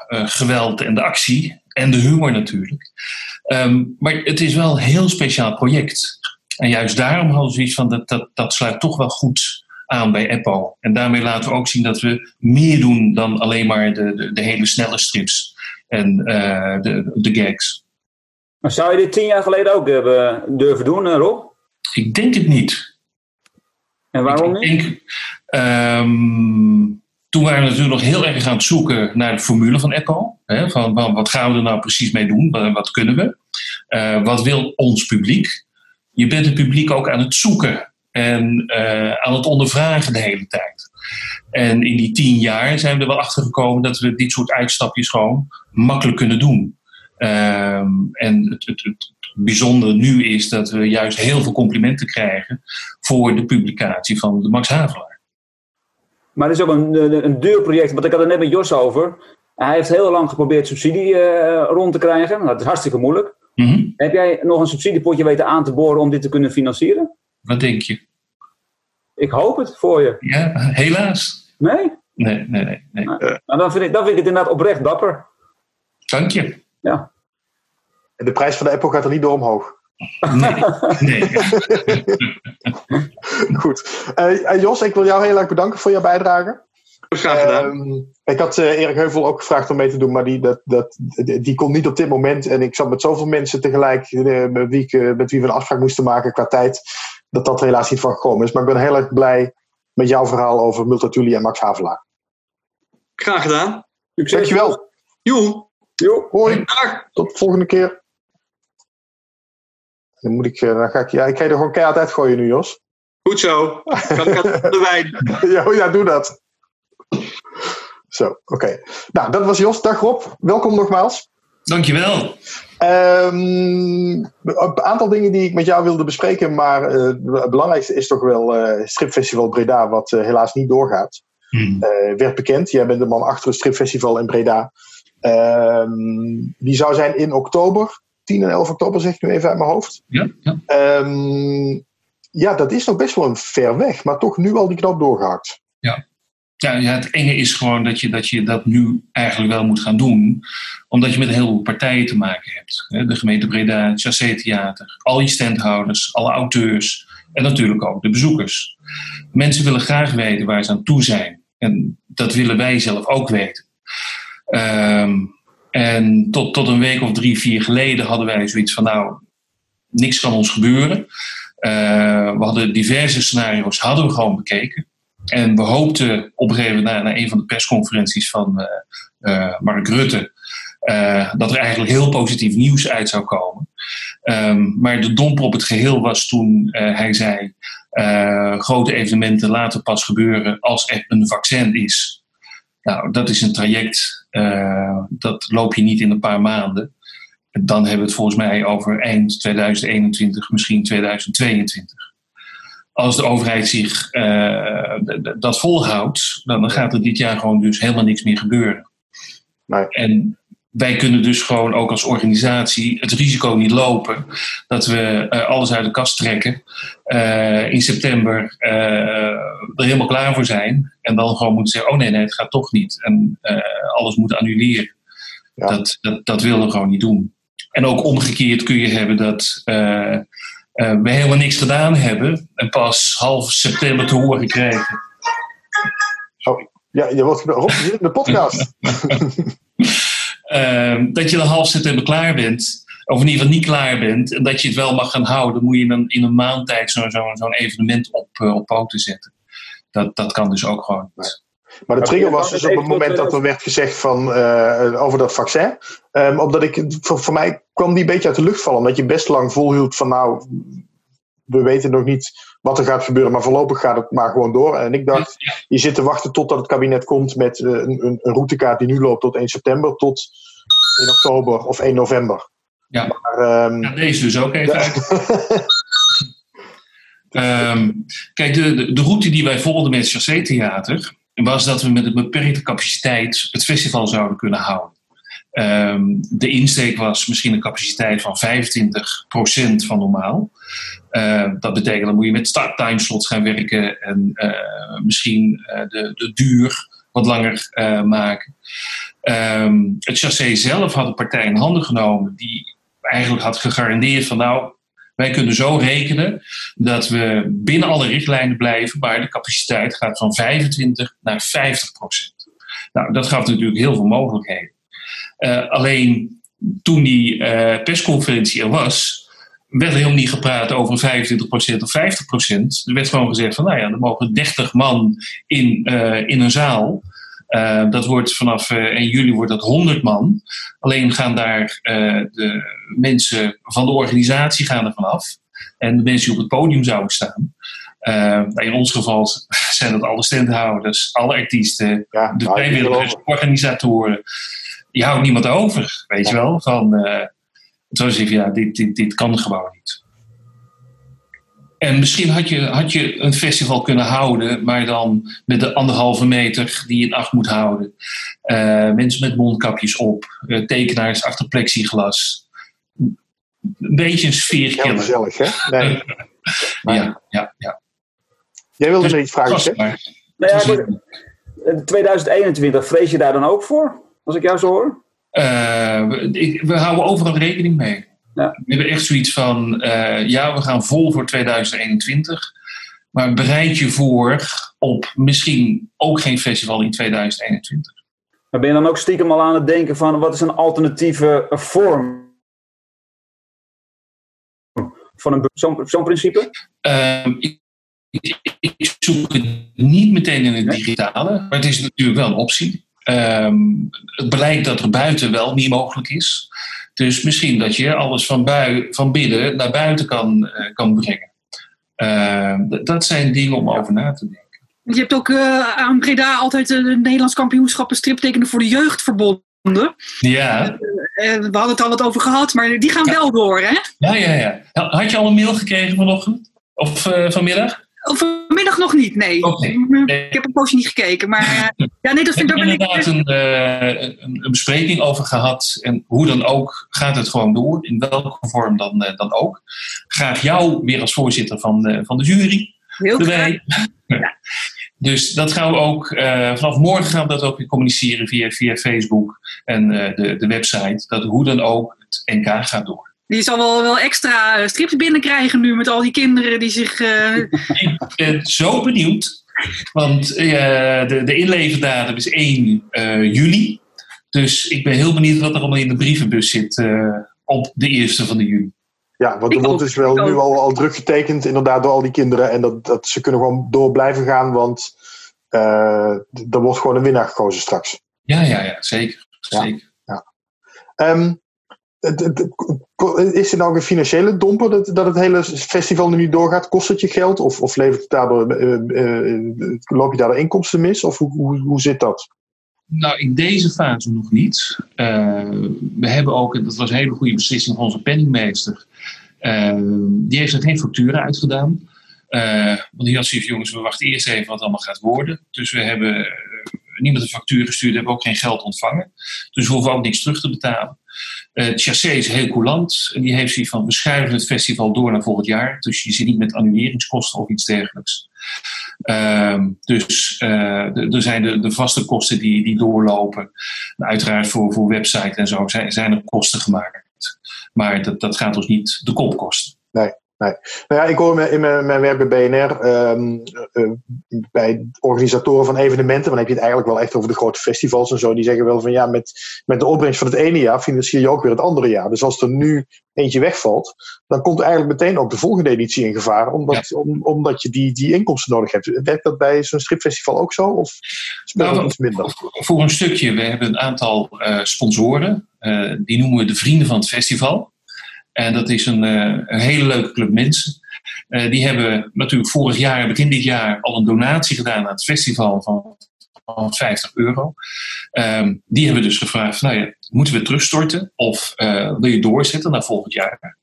S4: geweld en de actie. En de humor natuurlijk. Um, maar het is wel een heel speciaal project. En juist daarom hadden we zoiets van dat, dat, dat sluit toch wel goed aan bij Apple. En daarmee laten we ook zien dat we meer doen dan alleen maar de, de, de hele snelle strips en uh, de, de gags.
S2: Maar zou je dit tien jaar geleden ook hebben durven doen, Rob?
S4: Ik denk het niet.
S2: En waarom niet?
S4: Ik denk, ehm, toen waren we natuurlijk nog heel erg aan het zoeken naar de formule van Apple. Hè, van, wat gaan we er nou precies mee doen? Wat, kunnen we? Eh, wat wil ons publiek? Je bent het publiek ook aan het zoeken en eh, aan het ondervragen de hele tijd. En in die tien jaar zijn we er wel achter gekomen dat we dit soort uitstapjes gewoon makkelijk kunnen doen. Ehm, en het, het, het bijzondere nu is dat we juist heel veel complimenten krijgen voor de publicatie van de Max Havelaar.
S2: Maar het is ook een, een, een duur project, want ik had het net met Jos over. Hij heeft heel lang geprobeerd subsidie eh, rond te krijgen. Nou, dat is hartstikke moeilijk.
S4: Mhm.
S2: Heb jij nog een subsidiepotje weten aan te boren om dit te kunnen financieren?
S4: Wat denk je?
S2: Ik hoop het voor je.
S4: Ja, helaas.
S2: Nee?
S4: Nee, nee, nee. nee.
S2: Nou, dan, vind ik, dan vind ik het inderdaad oprecht dapper.
S4: Dank je.
S2: Ja.
S1: En de prijs van de Apple gaat er niet door omhoog.
S4: Nee, nee. <laughs>
S1: Goed. Eh, eh, Jos, ik wil jou heel erg bedanken voor jouw bijdrage.
S3: Graag gedaan.
S1: Ehm, ik had eh, Erik Heuvel ook gevraagd om mee te doen, maar die, dat, dat, die, die kon niet op dit moment. En ik zat met zoveel mensen tegelijk eh, met, wie ik, eh, met wie we een afspraak moesten maken qua tijd, dat dat er helaas niet van gekomen is. Maar ik ben heel erg blij met jouw verhaal over Multatuli en Max Havelaar.
S3: Graag gedaan.
S2: Succes.
S1: Dankjewel.
S3: Joe.
S1: Jo, hoi.
S3: Dag.
S1: Tot de volgende keer. Dan moet ik, eh, dan ga ik, ja, ik ga je er gewoon keihard uitgooien nu, Jos.
S3: Goed zo. Kan ik aan de wijn. <laughs>
S1: ja, oh ja, doe dat. Zo, oké. Nou, dat was Jos. Dag Rob. Welkom nogmaals.
S4: Dankjewel.
S1: Ehm, een aantal dingen die ik met jou wilde bespreken, maar eh, het belangrijkste is toch wel eh Stripfestival Breda, wat helaas niet doorgaat.
S4: Hm.
S1: Eh, werd bekend. Jij bent de man achter het Stripfestival in Breda. Ehm, die zou zijn in oktober. 10 en 11 oktober zeg ik nu even uit mijn hoofd.
S4: Ja, ja.
S1: Ehm, ja, dat is nog best wel een ver weg, maar toch nu al die knop doorgehakt.
S4: Ja, ja, het enge is gewoon dat je, dat je dat nu eigenlijk wel moet gaan doen. Omdat je met een heleboel partijen te maken hebt. De gemeente Breda, het Chassé Theater, al je standhouders, alle auteurs en natuurlijk ook de bezoekers. Mensen willen graag weten waar ze aan toe zijn. En dat willen wij zelf ook weten. Ehm, en tot, tot een week of drie, vier geleden hadden wij zoiets van nou, niks kan ons gebeuren. Eh, we hadden diverse scenario's hadden we gewoon bekeken. En we hoopten op een gegeven moment na, na een van de persconferenties van eh, eh, Mark Rutte. dat er eigenlijk heel positief nieuws uit zou komen. Ehm, maar de domper op het geheel was toen hij zei: grote evenementen laten pas gebeuren als er een vaccin is. Nou, dat is een traject, eh, dat loop je niet in een paar maanden. Dan hebben we het volgens mij over eind 2021, misschien 2022 als de overheid zich eh, dat volhoudt, dan dan gaat er dit jaar gewoon dus helemaal niks meer gebeuren.
S1: Nee.
S4: En wij kunnen dus gewoon ook als organisatie het risico niet lopen dat we eh, alles uit de kast trekken, eh, in september eh, er helemaal klaar voor zijn en dan gewoon moeten zeggen, oh nee, nee, het gaat toch niet en alles moet annuleren.
S1: Ja.
S4: Dat, dat, dat willen we gewoon niet doen. En ook omgekeerd kun je hebben dat we helemaal niks gedaan hebben en pas half september te horen krijgen.
S1: Ja, je wordt Rob, in de podcast. <laughs>
S4: Ehm, dat je dan half september klaar bent, of in ieder geval niet klaar bent, en dat je het wel mag gaan houden, moet je dan in een maand tijd zo- zo- zo'n evenement op, eh, op poten zetten. Dat, dat kan dus ook gewoon. niet.
S1: Maar de trigger was dus op het moment dat er werd gezegd van, eh, over dat vaccin. Ehm, omdat ik, voor, voor mij kwam die een beetje uit de lucht vallen. Omdat je best lang volhield van nou, we weten nog niet wat er gaat gebeuren. Maar voorlopig gaat het maar gewoon door. En ik dacht, je zit te wachten totdat het kabinet komt met eh, een, een, een routekaart die nu loopt tot 1 september. Tot 1 oktober of 1 november.
S4: Ja.
S1: Maar, ehm,
S4: Ja, deze dus ook even uit. <laughs> Ehm, kijk, de, de, route die wij volgden met het Chassé Theater was dat we met een beperkte capaciteit het festival zouden kunnen houden. Ehm, de insteek was misschien een capaciteit van 25% van normaal. Dat betekent dan moet je met start-timeslots gaan werken en eh, misschien eh, de, de duur wat langer eh, maken. Ehm, het chassé zelf had een partij in handen genomen die eigenlijk had gegarandeerd van nou, wij kunnen zo rekenen dat we binnen alle richtlijnen blijven, maar de capaciteit gaat van 25 naar 50 procent. Nou, dat gaf natuurlijk heel veel mogelijkheden. Eh, alleen toen die eh, persconferentie er was, werd helemaal niet gepraat over 25% of 50%. Er werd gewoon gezegd van, nou ja, er mogen 30 man in, uh, in een zaal. Uh, dat wordt vanaf uh, 1 juli wordt dat 100 man. Alleen gaan daar de mensen van de organisatie gaan er vanaf. En de mensen die op het podium zouden staan. in ons geval <laughs> zijn dat alle standhouders, alle artiesten, ja, de nou, vrijwilligers, organisatoren. Die houdt niemand over, weet ja. je wel. Van, toen zei ja, dit, dit, dit kan gewoon niet. En misschien had je, had je een festival kunnen houden, maar dan met de anderhalve meter die je in acht moet houden. Uh, mensen met mondkapjes op, uh, tekenaars achter plexiglas. Een beetje een sfeer
S1: Heel gezellig, hè? Nee. <laughs>
S4: ja, ja, ja.
S1: Jij wilde dus, iets vragen, hè?
S2: Nou ja, 2021, vrees je daar dan ook voor? Als ik jou zo hoor?
S4: Uh, we, we, houden overal rekening mee. Ja. We hebben echt zoiets van, uh, ja, we gaan vol voor 2021. Maar bereid je voor op misschien ook geen festival in 2021.
S2: Maar ben je dan ook stiekem al aan het denken van wat is een alternatieve vorm van zo'n zo principe?
S4: Uh, ik, ik, zoek het niet meteen in het digitale, maar het is natuurlijk wel een optie. Um, het blijkt dat er buiten wel niet mogelijk is. Dus misschien dat je alles van, bui, van binnen naar buiten kan, uh, kan brengen. Uh, dat zijn dingen om over na te denken.
S5: Je hebt ook uh, aan Breda altijd de Nederlands kampioenschappen striptekenen voor de jeugd verbonden.
S4: Ja.
S5: we hadden het al wat over gehad, maar die gaan ja. wel door, hè?
S4: Ja, ja, ja. Had je al een mail gekregen vanochtend? Of vanmiddag?
S5: Vanmiddag nog niet, nee. Okay. Ik heb een poosje niet gekeken. Maar uh, <laughs> ja, nee, dat vind ik ook
S4: inderdaad een, uh, een, een, bespreking over gehad. En hoe dan ook gaat het gewoon door. In welke vorm dan, uh, dan ook. Graag jou weer als voorzitter van, van de jury.
S5: Heel erbij. <laughs> Ja.
S4: Dus dat gaan we ook, vanaf morgen gaan we dat ook weer communiceren via, via Facebook en de, de website. Dat hoe dan ook het NK gaat door.
S5: Die zal wel, wel extra eh, strips binnenkrijgen nu met al die kinderen die zich. Uh... <laughs>
S4: Ik ben zo benieuwd. Want uh, de, de inleverdatum is 1 uh, juli. Dus ik ben heel benieuwd wat er allemaal in de brievenbus zit op de eerste van de juli.
S1: Ja, want er wordt dus wel nu al, al druk getekend, inderdaad, door al die kinderen. En dat, dat ze kunnen gewoon door blijven gaan, want er wordt gewoon een winnaar gekozen straks.
S4: Ja, ja, ja, zeker. zeker.
S1: Ja. Um, is er nou een financiële domper dat, dat het hele festival nu niet doorgaat? Kost het je geld? Of, of levert het daardoor, uh, loop je daardoor inkomsten mis? Of hoe, hoe, hoe zit dat?
S4: Nou, in deze fase nog niet. Uh, we hebben ook, en dat was een hele goede beslissing van onze penningmeester, die heeft er geen facturen uitgedaan. want die had zoiets jongens, we wachten eerst even wat allemaal gaat worden. Dus we hebben niemand een factuur gestuurd, hebben ook geen geld ontvangen. Dus we hoeven ook niks terug te betalen. Uh, Chassé is heel coulant. Die heeft zoiets van, we schuiven het festival door naar volgend jaar. Dus je zit niet met annuleringskosten of iets dergelijks. Uh, dus uh, er zijn de, de, vaste kosten die, die doorlopen. uiteraard voor, voor website en zo zijn, zijn er kosten gemaakt. Maar dat, dat gaat ons niet de kop kosten.
S1: Nee. Nee. Nou ja, ik hoor in mijn, mijn werk bij BNR, um, uh, bij organisatoren van evenementen, dan heb je het eigenlijk wel echt over de grote festivals en zo, die zeggen wel van ja, met, met de opbrengst van het ene jaar financier je ook weer het andere jaar. Dus als er nu eentje wegvalt, dan komt eigenlijk meteen ook de volgende editie in gevaar, omdat, ja. om, omdat je die, die inkomsten nodig hebt. Werkt dat bij zo'n stripfestival ook zo? Of speelt nou, iets minder?
S4: Voor een stukje, we hebben een aantal uh, sponsoren, uh, die noemen we de Vrienden van het Festival. En dat is een, uh, een hele leuke club mensen. Uh, die hebben natuurlijk vorig jaar, begin dit jaar, al een donatie gedaan aan het festival van, van 50 euro. Um, die hebben dus gevraagd: nou ja, moeten we terugstorten of uh, wil je doorzetten naar volgend jaar?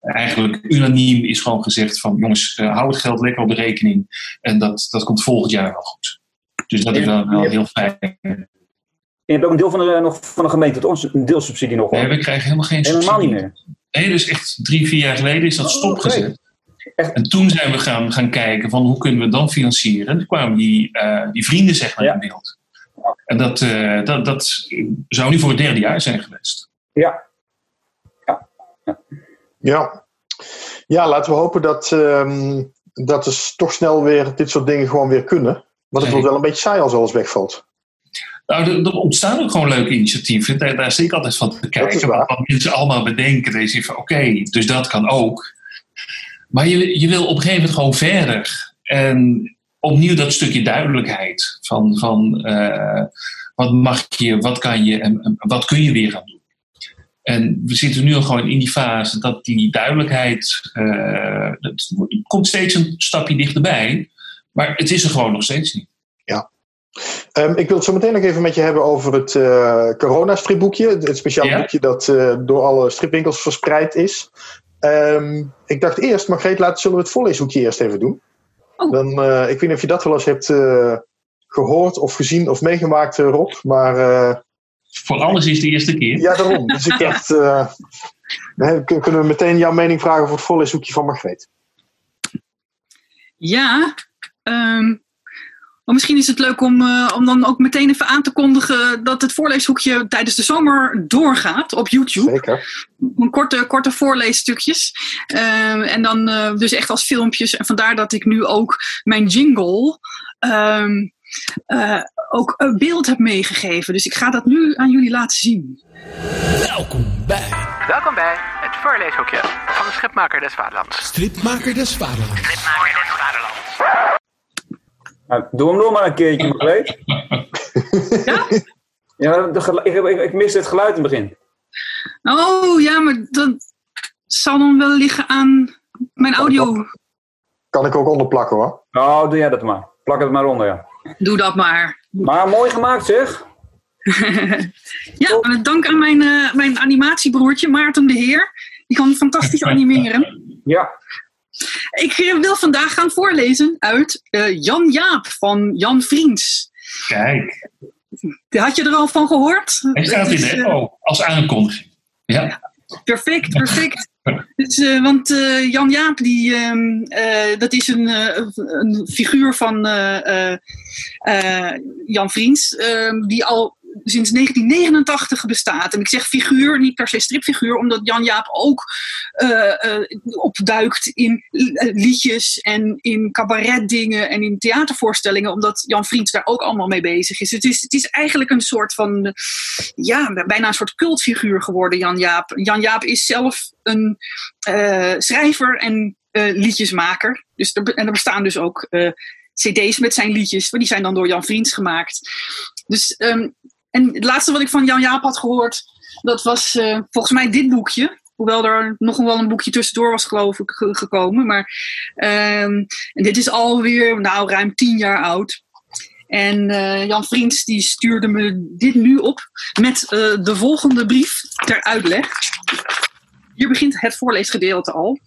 S4: Eigenlijk unaniem is gewoon gezegd: van jongens, hou het geld lekker op de rekening en dat, dat komt volgend jaar wel goed. Dus dat is wel, wel heel fijn.
S2: Je hebt ook een deel van de, nog van de gemeente, een deelsubsidie nog.
S4: Nee, we krijgen helemaal geen
S2: subsidie. Helemaal niet meer.
S4: Nee, dus echt drie, vier jaar geleden is dat oh, stopgezet. En toen zijn we gaan, gaan kijken van hoe kunnen we dan financieren. En toen kwamen die, uh, die vrienden zeg maar ja. in beeld. En dat, uh, dat, dat zou nu voor het derde jaar zijn geweest.
S2: Ja. Ja.
S1: Ja, ja. ja laten we hopen dat, um, dat is toch snel weer dit soort dingen gewoon weer kunnen. Want het wordt wel een beetje saai als alles wegvalt.
S4: Nou, er, er ontstaan ook gewoon leuke initiatieven. Daar, daar zit ik altijd van te kijken. Wat, mensen allemaal bedenken. Dan is van, oké, dus dat kan ook. Maar je, je wil op een gegeven moment gewoon verder. En opnieuw dat stukje duidelijkheid. Van, van eh, wat mag je, wat kan je en, en wat kun je weer gaan doen. En we zitten nu al gewoon in die fase dat die duidelijkheid. eh, het komt steeds een stapje dichterbij. Maar het is er gewoon nog steeds niet.
S1: Ehm, ik wil het zo meteen nog even met je hebben over het eh corona-stripboekje. Het,
S4: Ja.
S1: boekje dat eh, door alle stripwinkels verspreid is. Ehm, ik dacht eerst, Margreet, laten, zullen we het voorleeshoekje eerst even doen?
S5: Oh.
S1: Dan, eh, ik weet niet of je dat wel eens hebt eh, gehoord of gezien of meegemaakt, Rob. Maar eh,
S4: Voor alles is de eerste keer.
S1: ja, daarom. Dus ik <laughs> dacht, eh, kunnen we meteen jouw mening vragen over het voorleeshoekje van Margreet?
S5: Ja, ehm, maar misschien is het leuk om, eh, om dan ook meteen even aan te kondigen dat het voorleeshoekje tijdens de zomer doorgaat op YouTube.
S1: Zeker.
S5: Een korte, korte voorleesstukjes. Ehm, en dan eh, dus echt als filmpjes. En vandaar dat ik nu ook mijn jingle ehm, eh, ook een beeld heb meegegeven. Dus ik ga dat nu aan jullie laten zien.
S6: Welkom bij
S7: Welkom bij het voorleeshoekje van de Schipmaker des Vaderlands.
S6: Stripmaker des Vaderlands.
S7: Schipmaker des Vaderlands.
S2: Nou, doe hem nog maar een keertje, Margreet.
S5: Ja?
S2: Ik, ik, ik mis het geluid in het begin.
S5: Oh ja, maar dat zal dan wel liggen aan mijn audio.
S1: Kan ik ook onderplakken hoor.
S2: Oh, doe jij dat maar. Plak het maar onder, ja.
S5: Doe dat maar.
S2: Maar mooi gemaakt, zeg. <laughs>
S5: Ja, met dank aan mijn, eh, mijn animatiebroertje Maarten de Heer. Die kan fantastisch <laughs> animeren.
S2: Ja.
S5: Ik eh, wil vandaag gaan voorlezen uit eh, Jan Jaap van Jan Vriends.
S4: Kijk,
S5: Had je er al van gehoord?
S4: hij staat in de
S5: eh,
S4: als aankondiging. Ja,
S5: Perfect, perfect. Dus, want Jan Jaap, die, ehm, eh, dat is een, een figuur van Jan Vriends, ehm, die al sinds 1989 bestaat. En ik zeg figuur, niet per se stripfiguur, omdat Jan Jaap ook eh, eh, opduikt in liedjes en in cabaretdingen en in theatervoorstellingen, omdat Jan Vriends daar ook allemaal mee bezig is. Het is, het is eigenlijk een soort van, ja, bijna een soort cultfiguur geworden, Jan Jaap. Jan Jaap is zelf een eh, schrijver en liedjesmaker. Dus en er bestaan dus ook cd's met zijn liedjes, maar die zijn dan door Jan Vriends gemaakt. Dus, ehm, en het laatste wat ik van Jan Jaap had gehoord, dat was eh, volgens mij dit boekje. Hoewel er nog wel een boekje tussendoor was, geloof ik, ge- gekomen. Maar ehm, en dit is alweer nou, ruim tien jaar oud. En eh, Jan Vriends die stuurde me dit nu op met eh, de volgende brief ter uitleg. Hier begint het voorleesgedeelte al.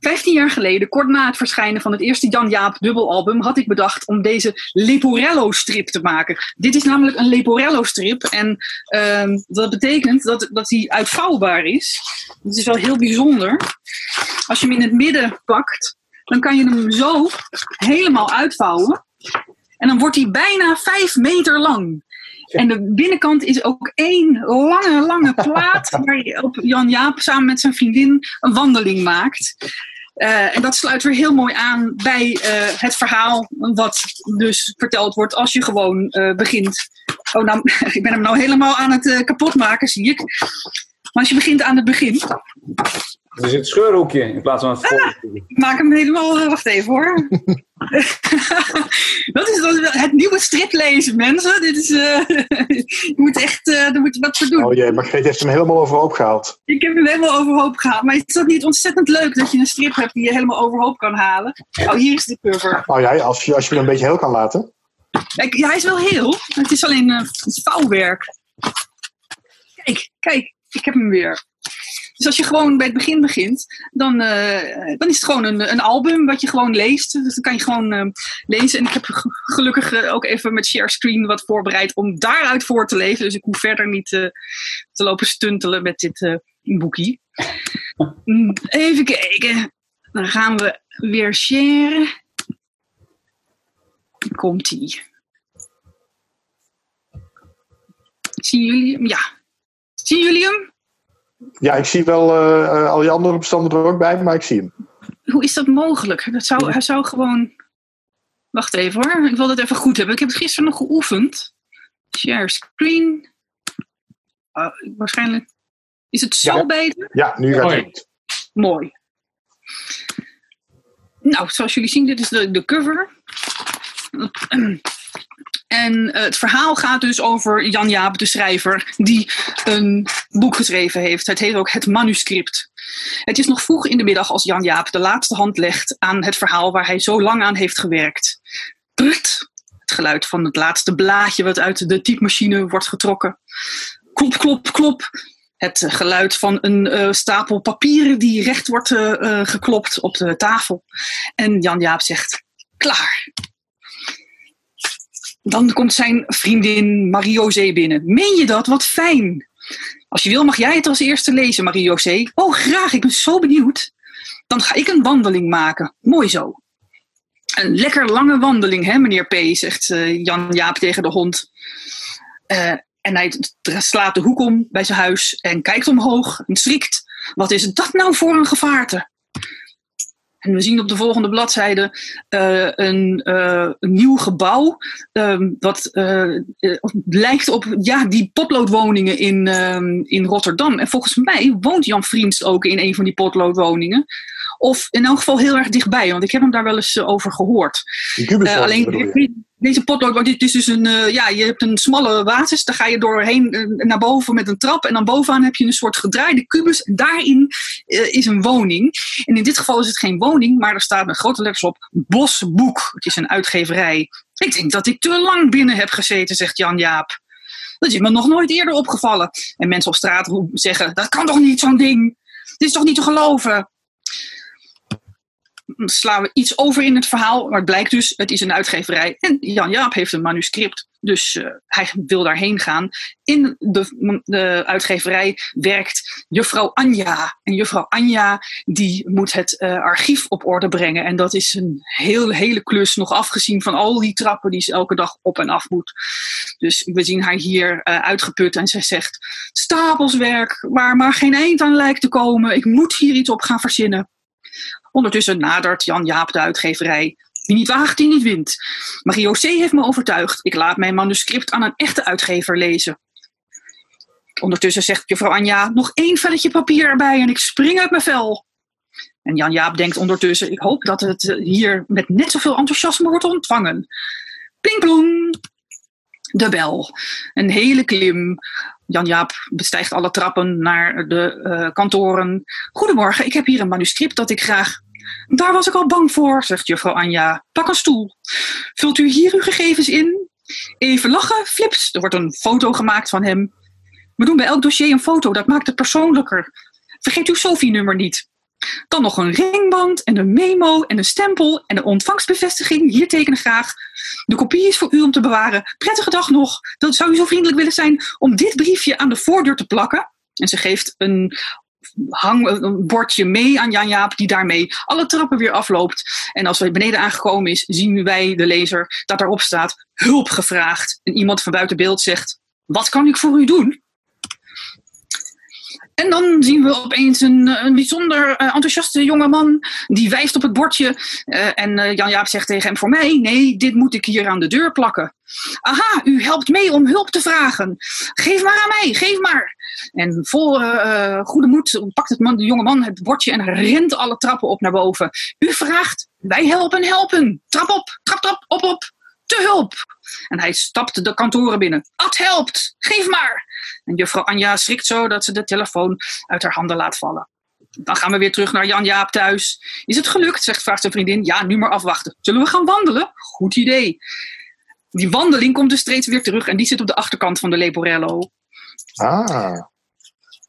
S5: Vijftien jaar geleden, kort na het verschijnen van het eerste Jan Jaap dubbelalbum, had ik bedacht om deze Leporello-strip te maken. Dit is namelijk een Leporello-strip en ehm, dat betekent dat, dat hij uitvouwbaar is. Het is wel heel bijzonder. Als je hem in het midden pakt, dan kan je hem zo helemaal uitvouwen. En dan wordt hij bijna vijf meter lang. En de binnenkant is ook één lange, lange plaat <laughs> waar je op Jan Jaap samen met zijn vriendin een wandeling maakt. Eh, en dat sluit weer heel mooi aan bij eh, het verhaal wat dus verteld wordt als je gewoon eh, begint. Oh, nou, <laughs> ik ben hem nou helemaal aan het kapotmaken, zie ik. Maar als je begint aan het begin,
S2: Er zit een scheurhoekje in plaats van een voorhoekje.
S5: ik maak hem helemaal. eh, Wacht even hoor. <laughs> dat is het nieuwe striplezen, mensen. Dit is, eh, <laughs> je moet echt uh, er moet wat voor doen.
S1: Oh jee, Margreet heeft hem helemaal overhoop gehaald.
S5: Ik heb hem helemaal overhoop gehaald. Maar is dat niet ontzettend leuk dat je een strip hebt die je helemaal overhoop kan halen? Oh, hier is de cover.
S1: Nou ja, als je, als je hem een beetje heel kan laten.
S5: Kijk, ja, hij is wel heel. Het is alleen uh, vouwwerk. Kijk, kijk, ik heb hem weer. Dus als je gewoon bij het begin begint, dan, uh, dan is het gewoon een, een album wat je gewoon leest. Dus dan kan je gewoon uh, lezen. En ik heb gelukkig uh, ook even met share screen wat voorbereid om daaruit voor te lezen. Dus ik hoef verder niet te lopen stuntelen met dit boekie. Even kijken. Dan gaan we weer sharen. Komt-ie. Zien jullie hem? Ja. Zien jullie hem?
S1: Ja, ik zie wel uh, al die andere bestanden er ook bij, maar ik zie hem.
S5: Hoe is dat mogelijk? Dat zou, hij zou gewoon. Wacht even hoor, ik wil dat even goed hebben. Ik heb het gisteren nog geoefend. Share screen. Oh, waarschijnlijk. Is het zo
S1: Ja.
S5: beter?
S1: Ja, nu gaat het goed.
S5: Mooi. Nou, zoals jullie zien, dit is de, de cover. <clears throat> En eh, het verhaal gaat dus over Jan Jaap, de schrijver, die een boek geschreven heeft. Het heet ook Het Manuscript. Het is nog vroeg in de middag als Jan Jaap de laatste hand legt aan het verhaal waar hij zo lang aan heeft gewerkt. Prut! Het geluid van het laatste blaadje wat uit de typemachine wordt getrokken. Klop, klop, klop. Het geluid van een eh, stapel papieren die recht wordt eh, geklopt op de tafel. En Jan Jaap zegt: Klaar. Dan komt zijn vriendin Marie-José binnen. Meen je dat? Wat fijn. Als je wil, mag jij het als eerste lezen, Marie-José. Oh, graag. Ik ben zo benieuwd. Dan ga ik een wandeling maken. Mooi zo. Een lekker lange wandeling, hè, meneer P, zegt eh, Jan Jaap tegen de hond. Eh, en hij slaat de hoek om bij zijn huis en kijkt omhoog en schrikt. Wat is dat nou voor een gevaarte? En we zien op de volgende bladzijde eh, een, eh, een nieuw gebouw. ehm, wat eh, lijkt op ja, die potloodwoningen in, ehm, in Rotterdam. En volgens mij woont Jan Vriends ook in een van die potloodwoningen. Of in elk geval heel erg dichtbij, want ik heb hem daar wel eens eh, over gehoord. Eh, alleen deze potlood, want dit is dus een, eh, ja, je hebt een smalle basis, daar ga je doorheen naar boven met een trap en dan bovenaan heb je een soort gedraaide kubus en daarin is een woning. En in dit geval is het geen woning, maar er staat met grote letters op Bosboek. Het is een uitgeverij. Ik denk dat ik te lang binnen heb gezeten, zegt Jan Jaap. Dat is me nog nooit eerder opgevallen. En mensen op straat zeggen, dat kan toch niet zo'n ding? Dit is toch niet te geloven? Slaan we iets over in het verhaal. Maar het blijkt dus, het is een uitgeverij. En Jan Jaap heeft een manuscript. Dus eh, hij wil daarheen gaan. In de, de uitgeverij werkt juffrouw Anja. En juffrouw Anja die moet het eh, archief op orde brengen. En dat is een heel, hele klus. Nog afgezien van al die trappen die ze elke dag op en af moet. Dus we zien haar hier eh, uitgeput. En zij zegt, stapelswerk waar maar geen eind aan lijkt te komen. Ik moet hier iets op gaan verzinnen. Ondertussen nadert Jan Jaap de uitgeverij. Wie niet waagt, die niet wint. Marie C. heeft me overtuigd. Ik laat mijn manuscript aan een echte uitgever lezen. Ondertussen zegt juffrouw Anja, nog één velletje papier erbij en ik spring uit mijn vel. En Jan Jaap denkt ondertussen, ik hoop dat het eh, hier met net zoveel enthousiasme wordt ontvangen. Pling plong. De bel. Een hele klim. Jan Jaap bestijgt alle trappen naar de eh, kantoren. Goedemorgen, ik heb hier een manuscript dat ik graag. Daar was ik al bang voor, zegt juffrouw Anja. Pak een stoel. Vult u hier uw gegevens in? Even lachen, flips. Er wordt een foto gemaakt van hem. We doen bij elk dossier een foto, dat maakt het persoonlijker. Vergeet uw Sophie-nummer niet. Dan nog een ringband en een memo en een stempel en een ontvangstbevestiging. Hier tekenen graag. De kopie is voor u om te bewaren. Prettige dag nog. Dat zou u zo vriendelijk willen zijn om dit briefje aan de voordeur te plakken. En ze geeft een, hang, een bordje mee aan Jan Jaap, die daarmee alle trappen weer afloopt. En als hij beneden aangekomen is, zien wij, de lezer, dat daarop staat hulp gevraagd. En iemand van buiten beeld zegt: Wat kan ik voor u doen? En dan zien we opeens een, een bijzonder eh, enthousiaste jonge man. Die wijst op het bordje. eh, en eh, Jan Jaap zegt tegen hem: Voor mij, nee, dit moet ik hier aan de deur plakken. Aha, u helpt mee om hulp te vragen. Geef maar aan mij, geef maar. En vol eh, eh, goede moed pakt het man, de jonge man het bordje en rent alle trappen op naar boven. U vraagt, wij helpen, helpen. Trap op, trap, trap, op, op. Te hulp. En hij stapt de kantoren binnen. Ad helpt, geef maar. En juffrouw Anja schrikt zo dat ze de telefoon uit haar handen laat vallen. Dan gaan we weer terug naar Jan Jaap thuis. Is het gelukt? zegt vraagt zijn vriendin. Ja, nu maar afwachten. Zullen we gaan wandelen? Goed idee. Die wandeling komt dus steeds weer terug en die zit op de achterkant van de Leporello.
S1: Ah,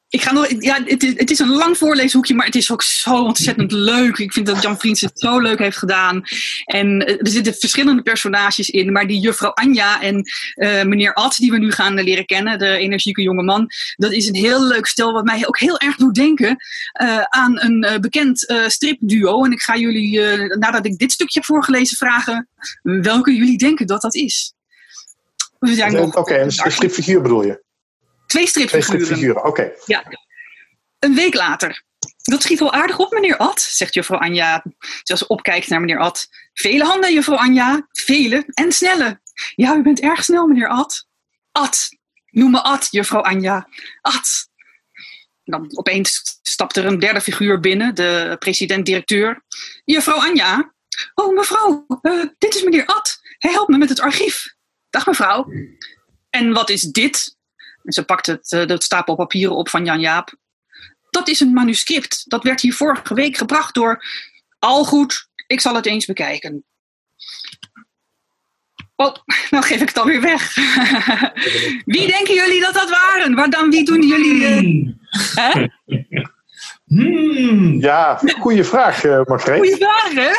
S5: Ik ga nog, ja, het is, het is een lang voorleeshoekje, maar het is ook zo ontzettend leuk. Ik vind dat Jan Vriends het zo leuk heeft gedaan. En eh, er zitten verschillende personages in, maar die juffrouw Anja en eh, meneer Ad, die we nu gaan leren kennen, de energieke jonge man, dat is een heel leuk stel wat mij ook heel erg doet denken eh, aan een bekend stripduo. En ik ga jullie, nadat ik dit stukje heb voorgelezen, vragen welke jullie denken dat dat is. We zijn nog
S1: oké, een stripfiguur bedoel je?
S5: Twee
S1: Twee
S5: stripfiguren.
S1: stripfiguren, oké.
S5: Ja. Een week later. Dat schiet wel aardig op, meneer Ad, zegt juffrouw Anja. Terwijl ze opkijkt naar meneer Ad. Vele handen, juffrouw Anja. Vele en snelle. Ja, u bent erg snel, meneer Ad. Ad, noem me Ad, juffrouw Anja. Ad. Dan opeens stapt er een derde figuur binnen, de president-directeur. Juffrouw Anja. Oh, mevrouw, eh, dit is meneer Ad. Hij helpt me met het archief. Dag mevrouw. En wat is dit? En ze pakt het, eh, het stapel papieren op van Jan Jaap. Dat is een manuscript. Dat werd hier vorige week gebracht door. Al goed, ik zal het eens bekijken. Oh, <laughs> nou geef ik het alweer weg. <laughs> wie denken jullie dat dat waren? Waar dan, wie doen jullie... eh, hè? <laughs>
S4: Hmm.
S1: Ja, goede vraag, eh Margreet.
S5: Goeie vraag, hè?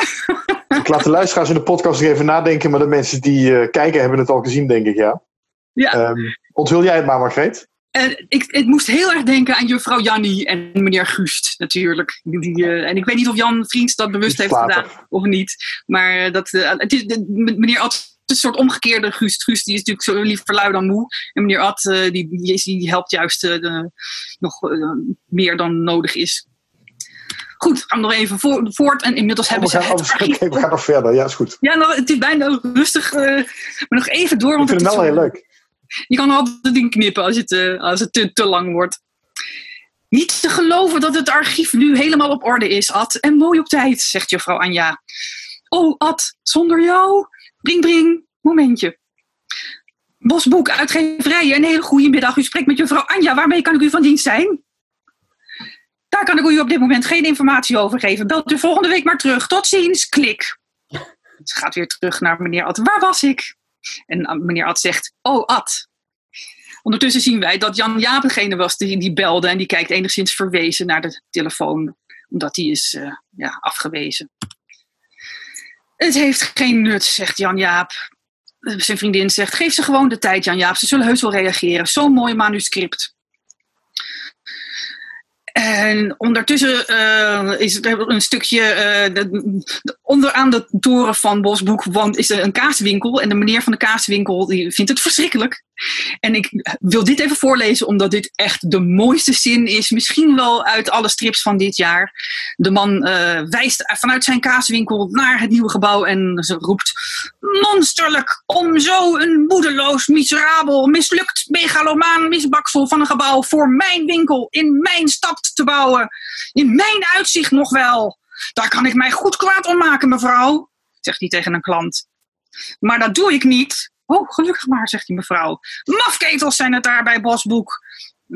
S1: Ik laat de luisteraars in de podcast nog even nadenken, maar de mensen die eh, kijken hebben het al gezien, denk ik, ja.
S5: Ja.
S1: Ehm, onthul jij het maar, Margreet?
S5: En ik, ik moest heel erg denken aan juffrouw Jannie en meneer Gust, natuurlijk. Die, eh, en ik weet niet of Jan Vriends dat bewust heeft gedaan of niet. Maar eh, dat, eh, het is, meneer Ad is een soort omgekeerde Gust. Gust die is natuurlijk zo liever lui dan moe. En meneer Ad eh, die, die, helpt juist eh, de- nog eh, meer dan nodig is. Goed, gaan we nog even voor- voort. En inmiddels
S1: we,
S5: hebben ze
S1: gaan,
S5: het
S1: oh, we gaan nog verder, ja, is goed.
S5: Ja, nou, het is bijna rustig. eh, maar nog even door.
S1: Ik
S5: Want
S1: vind
S5: het
S1: het
S5: is
S1: wel heel leuk.
S5: Je kan altijd in knippen als het, eh, als het te, te lang wordt. Niet te geloven dat het archief nu helemaal op orde is, Ad. En mooi op tijd, zegt juffrouw Anja. Oh, Ad, zonder jou? Bring, bring. Momentje. Bosboek, uitgeverij, een hele goede middag. U spreekt met juffrouw Anja. Waarmee kan ik u van dienst zijn? Daar kan ik u op dit moment geen informatie over geven. Belt u volgende week maar terug. Tot ziens. Klik. Ze gaat weer terug naar meneer Ad. Waar was ik? En uh, meneer Ad zegt, oh Ad. Ondertussen zien wij dat Jan Jaap degene was die, die belde en die kijkt enigszins verwezen naar de telefoon, omdat die is eh, ja, afgewezen. Het heeft geen nut, zegt Jan Jaap. Eh, Zijn vriendin zegt, geef ze gewoon de tijd, Jan Jaap. Ze zullen heus wel reageren. Zo'n mooi manuscript. En ondertussen eh, is er een stukje eh, de- de- onderaan de toren van Bosboek want is er een kaaswinkel. En de meneer van de kaaswinkel die vindt het verschrikkelijk. En ik wil dit even voorlezen, omdat dit echt de mooiste zin is. Misschien wel uit alle strips van dit jaar. De man eh, wijst vanuit zijn kaaswinkel naar het nieuwe gebouw en ze roept: Monsterlijk om zo een moedeloos, miserabel, mislukt, megalomaan misbaksel van een gebouw voor mijn winkel in mijn stad te bouwen. In mijn uitzicht nog wel. Daar kan ik mij goed kwaad om maken, mevrouw, zegt hij tegen een klant. Maar dat doe ik niet. Oh, gelukkig maar, zegt die mevrouw. Mafketels zijn het daar bij Bosboek.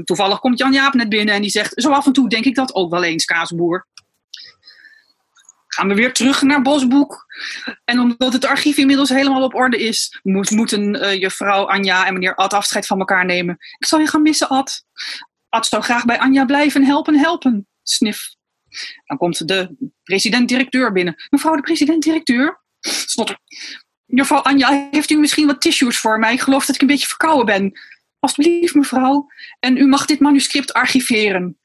S5: Toevallig komt Jan Jaap net binnen en die zegt: Zo af en toe denk ik dat ook wel eens, kaasboer. Gaan we weer terug naar Bosboek. En omdat het archief inmiddels helemaal op orde is, moet, moeten eh, juffrouw Anja en meneer Ad afscheid van elkaar nemen. Ik zal je gaan missen, Ad. Ad zou graag bij Anja blijven helpen, helpen. Snif. Dan komt de president-directeur binnen. Mevrouw de president-directeur? Snotter. Juffrouw Anja, heeft u misschien wat tissues voor mij? Ik geloof dat ik een beetje verkouden ben. Alsjeblieft, mevrouw. En u mag dit manuscript archiveren.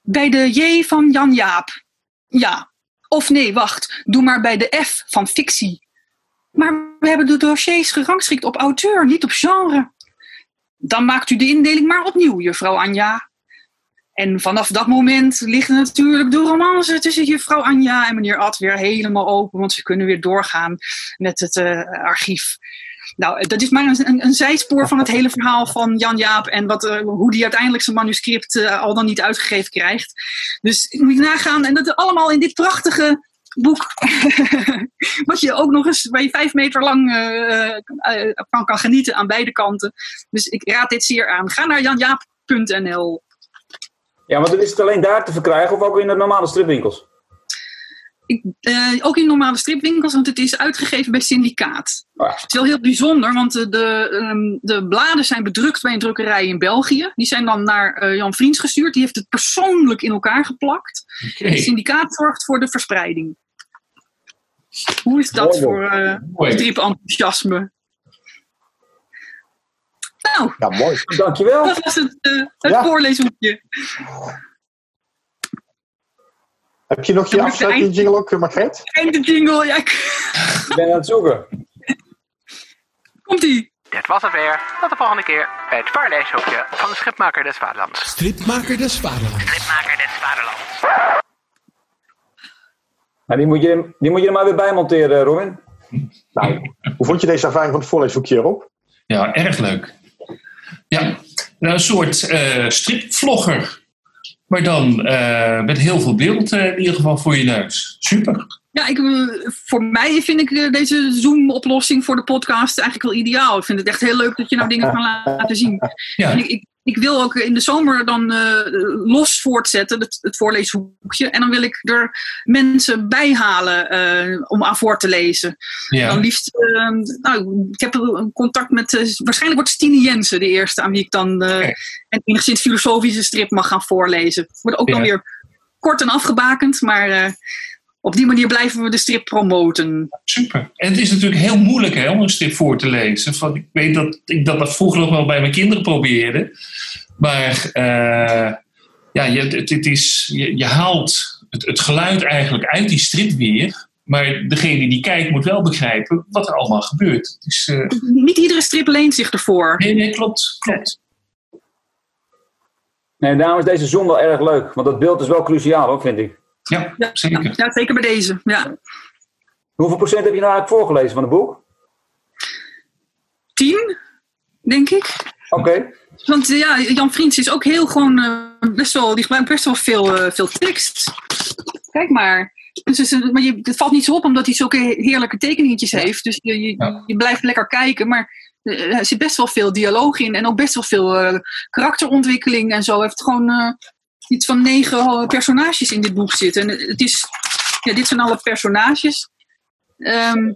S5: Bij de J van Jan Jaap. Ja. Of nee, wacht. Doe maar bij de F van fictie. Maar we hebben de dossiers gerangschikt op auteur, niet op genre. Dan maakt u de indeling maar opnieuw, juffrouw Anja. En vanaf dat moment ligt natuurlijk de romance tussen juffrouw Anja en meneer Ad weer helemaal open, want ze kunnen weer doorgaan met het eh, archief. Nou, dat is maar een, een, zijspoor van het hele verhaal van Jan Jaap en wat, eh, hoe die uiteindelijk zijn manuscript eh, al dan niet uitgegeven krijgt. Dus moet je nagaan, en dat allemaal in dit prachtige boek, <laughs> wat je ook nog eens waar je vijf meter lang eh, eh, van kan genieten aan beide kanten. Dus ik raad dit zeer aan. Ga naar janjaap.nl.
S2: Ja, dan is het alleen daar te verkrijgen of ook in de normale stripwinkels?
S5: Ik, eh, ook in normale stripwinkels, want het is uitgegeven bij Syndicaat.
S2: Ja.
S5: Het is wel heel bijzonder, want de, de, ehm, de bladen zijn bedrukt bij een drukkerij in België. Die zijn dan naar eh, Jan Vriends gestuurd. Die heeft het persoonlijk in elkaar geplakt.
S4: Oké,
S5: Het syndicaat zorgt voor de verspreiding. Hoe is dat
S2: Mooi,
S5: voor eh
S4: mooi.
S5: stripenthousiasme? Nou,
S1: Ja, mooi.
S2: Dankjewel.
S5: dat was het, eh, het
S1: Ja.
S5: voorleeshoekje.
S1: Heb je nog je afsluitende jingle ook, eh, Margreet?
S5: Einde jingle, ja, ik-
S2: ben aan het zoeken.
S5: komt-ie.
S7: Dit was het weer. Tot de volgende keer bij het voorleeshoekje van de Schipmaker des Vaderlands.
S6: Stripmaker des Vaderlands.
S7: Schipmaker des Vaderlands.
S2: Nou, die, moet je, die moet je er maar weer bij monteren, Robin.
S1: Nou, hoe vond je deze ervaring van het voorleeshoekje erop?
S4: Ja, erg leuk. Ja, nou, een soort eh, stripvlogger. Maar dan eh, met heel veel beeld eh, in ieder geval voor je neus. Super.
S5: Ja, ik, eh, voor mij vind ik deze Zoom-oplossing voor de podcast eigenlijk wel ideaal. Ik vind het echt heel leuk dat je nou dingen kan laten zien.
S4: Ja,
S5: ik, ik wil ook in de zomer dan eh, los voortzetten, het, het voorleeshoekje. En dan wil ik er mensen bij halen eh, om aan voor te lezen. Dan
S4: ja.
S5: liefst, eh, nou, ik heb een contact met, eh, waarschijnlijk wordt Stine Jensen de eerste aan wie ik dan
S4: Oké.
S5: een enigszins filosofische strip mag gaan voorlezen. Wordt ook dan
S4: Ja.
S5: weer kort en afgebakend, maar op die manier blijven we de strip promoten.
S4: super. En het is natuurlijk heel moeilijk hè, om een strip voor te lezen. Van, ik weet dat ik dat, dat vroeger nog wel bij mijn kinderen probeerde. Maar eh, ja, je, het, het is, je, je haalt het, het geluid eigenlijk uit die strip weer. Maar degene die kijkt moet wel begrijpen wat er allemaal gebeurt. Het is, eh,
S5: Niet iedere strip leent zich ervoor.
S4: nee, nee, klopt. klopt.
S2: Nee, daarom is deze Zoom wel erg leuk. Want dat beeld is wel cruciaal hoor, vind ik.
S4: Ja,
S5: Ja,
S4: zeker.
S5: ja, zeker bij deze. Ja.
S2: Hoeveel procent heb je nou eigenlijk voorgelezen van het boek?
S5: Tien, denk ik.
S2: Oké.
S5: Want ja, Jan Vriends is ook heel gewoon eh, best wel, die gebruikt best wel veel, eh, veel tekst. Kijk maar. Dus, het is een- maar je, het valt niet zo op omdat hij zulke heerlijke tekeningetjes heeft. Dus je, je,
S4: Ja.
S5: je blijft lekker kijken. Maar eh, er zit best wel veel dialoog in. En ook best wel veel eh, karakterontwikkeling en zo. Hij heeft gewoon eh, iets van negen eh, personages in dit boek zitten. En het is, ja, dit zijn alle personages. Ehm,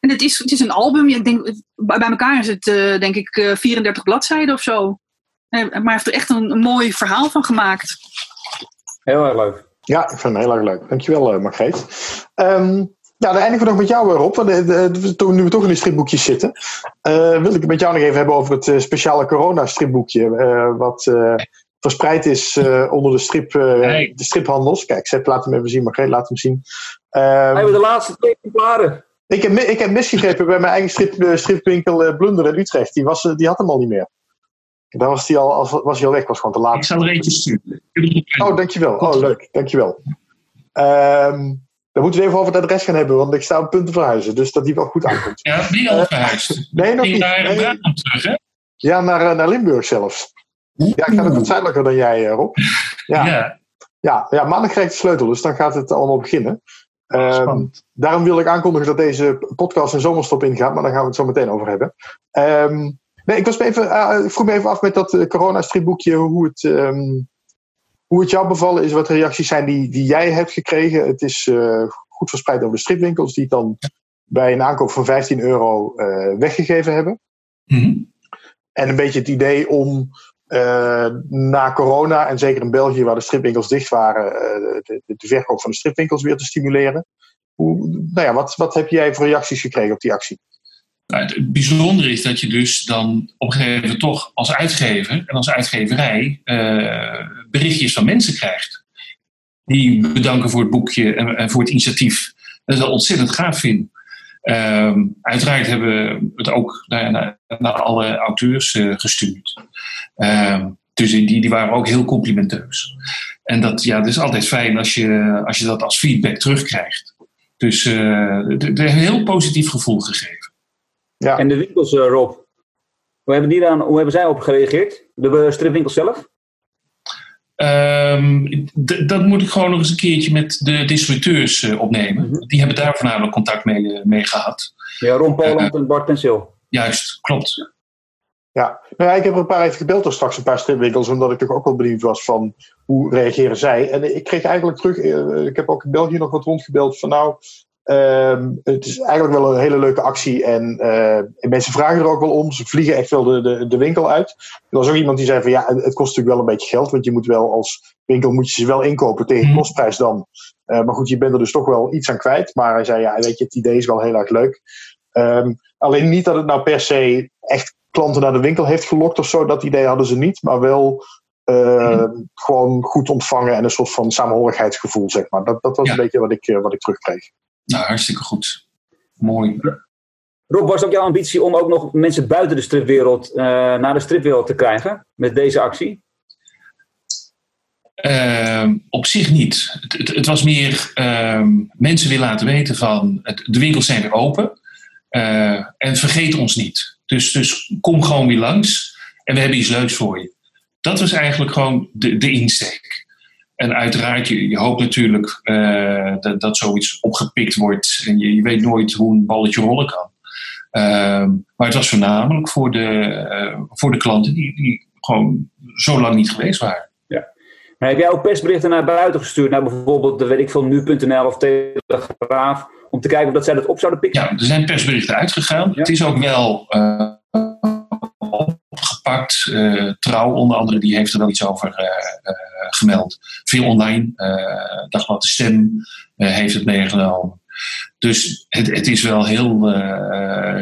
S5: en het is, het is een album. Ik denk, bij elkaar is het eh, denk ik eh, 34 bladzijden of zo. Eh, Maar hij heeft er echt een, een mooi verhaal van gemaakt.
S2: Heel erg leuk.
S1: Ja, ik vind het heel erg leuk. Dankjewel, uh, Margreet. Ehm, ja, dan eindigen we nog met jou, eh, Rob. Want, eh, de- toen nu we toch in de stripboekjes zitten, eh, wil ik het met jou nog even hebben over het eh, speciale corona-stripboekje. eh, wat eh, verspreid is eh, onder de, strip, eh,
S4: Hey.
S1: de striphandels. Kijk, Sepp, laat hem even zien. Margreet, laat hem zien. Ehm,
S2: Hij hebben de laatste twee exemplaren.
S1: ik, heb, ik heb misgegrepen bij mijn eigen strip, eh, stripwinkel Blunder in Utrecht. Die, was, die had hem al niet meer. Daar was hij al, als- was hij al weg, was gewoon te laat.
S4: Ik zal er eentje sturen.
S1: Oh, dankjewel. Oh, leuk. Dankjewel. Ehm dan moeten we even over het adres gaan hebben, want ik sta op punt te verhuizen. Dus dat die wel goed aankomt.
S4: Ja, je al verhuisd?
S1: Nee, nog niet.
S4: naar
S1: Nee.
S4: Brabant terug, hè?
S1: Ja, naar, naar Limburg zelfs. Ja, ik ga nog wat zuidelijker dan jij, eh, Rob. Ja, ja.
S4: Ja,
S1: Ja, maandag krijg ik de sleutel, dus dan gaat het allemaal beginnen. Ehm, daarom wil ik aankondigen dat deze podcast een zomerstop ingaat, maar daar gaan we het zo meteen over hebben. Ehm, nee, ik, was me even, ik vroeg me even af met dat eh, corona-stripboekje hoe het, ehm, hoe het jou bevallen is, wat de reacties zijn die, die jij hebt gekregen. Het is goed verspreid over de stripwinkels, die het dan bij een aankoop van 15 euro weggegeven hebben.
S4: Mhm.
S1: En een beetje het idee om eh, na corona, en zeker in België waar de stripwinkels dicht waren, eh, de, verkoop van de stripwinkels weer te stimuleren. Hoe, nou ja, wat, wat heb jij voor reacties gekregen op die actie?
S4: Nou, het bijzondere is dat je dus dan op een gegeven moment toch als uitgever en als uitgeverij eh, berichtjes van mensen krijgt. Die bedanken voor het boekje en, voor het initiatief. Dat is wel ontzettend gaaf vind. Ehm, uiteraard hebben we het ook naar, naar, naar alle auteurs eh, gestuurd. Ehm, dus die, die waren ook heel complimenteus. En dat, ja, dat is altijd fijn als je, als je dat als feedback terugkrijgt. Dus eh, het een heel positief gevoel gegeven.
S1: Ja,
S2: En de winkels, eh, Rob. Hoe hebben, die dan, hoe hebben zij op gereageerd? De stripwinkels zelf?
S4: Ehm, dat moet ik gewoon nog eens een keertje met de distributeurs eh, opnemen.
S2: Mhm.
S4: Die hebben daar voornamelijk contact mee, eh, mee gehad.
S2: Ja, Ron Poland en Bart.
S4: Juist, klopt.
S1: ja. Nou ja, ik heb er een paar even gebeld door straks een paar stripwinkels, omdat ik toch ook wel benieuwd was van hoe reageren zij. En ik kreeg eigenlijk terug, eh, ik heb ook in België nog wat rondgebeld van nou, ehm, het is eigenlijk wel een hele leuke actie en, eh, en mensen vragen er ook wel om. Ze vliegen echt wel de, de, de winkel uit. Er was ook iemand die zei van ja, het kost natuurlijk wel een beetje geld, want je moet wel als winkel moet je ze wel inkopen tegen
S4: Mhm.
S1: kostprijs dan. Eh, maar goed, je bent er dus toch wel iets aan kwijt. Maar hij zei ja, weet je, het idee is wel heel erg leuk. Ehm, alleen niet dat het nou per se echt klanten naar de winkel heeft gelokt of zo. Dat idee hadden ze niet. Maar wel eh, gewoon goed ontvangen en een soort van samenhorigheidsgevoel, zeg maar. Dat, dat was
S4: Ja.
S1: een beetje wat ik, eh, wat ik terugkreeg.
S4: Nou, hartstikke goed. Mooi.
S2: Rob, was ook jouw ambitie om ook nog mensen buiten de stripwereld eh, naar de stripwereld te krijgen met deze actie?
S4: Ehm, op zich niet. Het, het, het was meer ehm, mensen willen laten weten van het, de winkels zijn weer open. Eh, en vergeet ons niet. Dus, dus kom gewoon weer langs. En we hebben iets leuks voor je. Dat was eigenlijk gewoon de, de insteek. En uiteraard, je, je hoopt natuurlijk eh, dat, dat zoiets opgepikt wordt. En je, je weet nooit hoe een balletje rollen kan. Ehm, maar het was voornamelijk voor de, eh, voor de klanten die, die gewoon zo lang niet geweest waren.
S2: Maar heb jij ook persberichten naar buiten gestuurd, naar bijvoorbeeld, de, weet ik veel, nu.nl of Telegraaf, om te kijken of dat zij dat op zouden pikken?
S4: Ja, er zijn persberichten uitgegaan.
S2: Ja.
S4: Het is ook wel eh, opgepakt. Eh, Trouw onder andere, die heeft er wel iets over eh, eh, gemeld. Veel online. Dagblad de Stem heeft het meegenomen. Dus het, het is wel heel,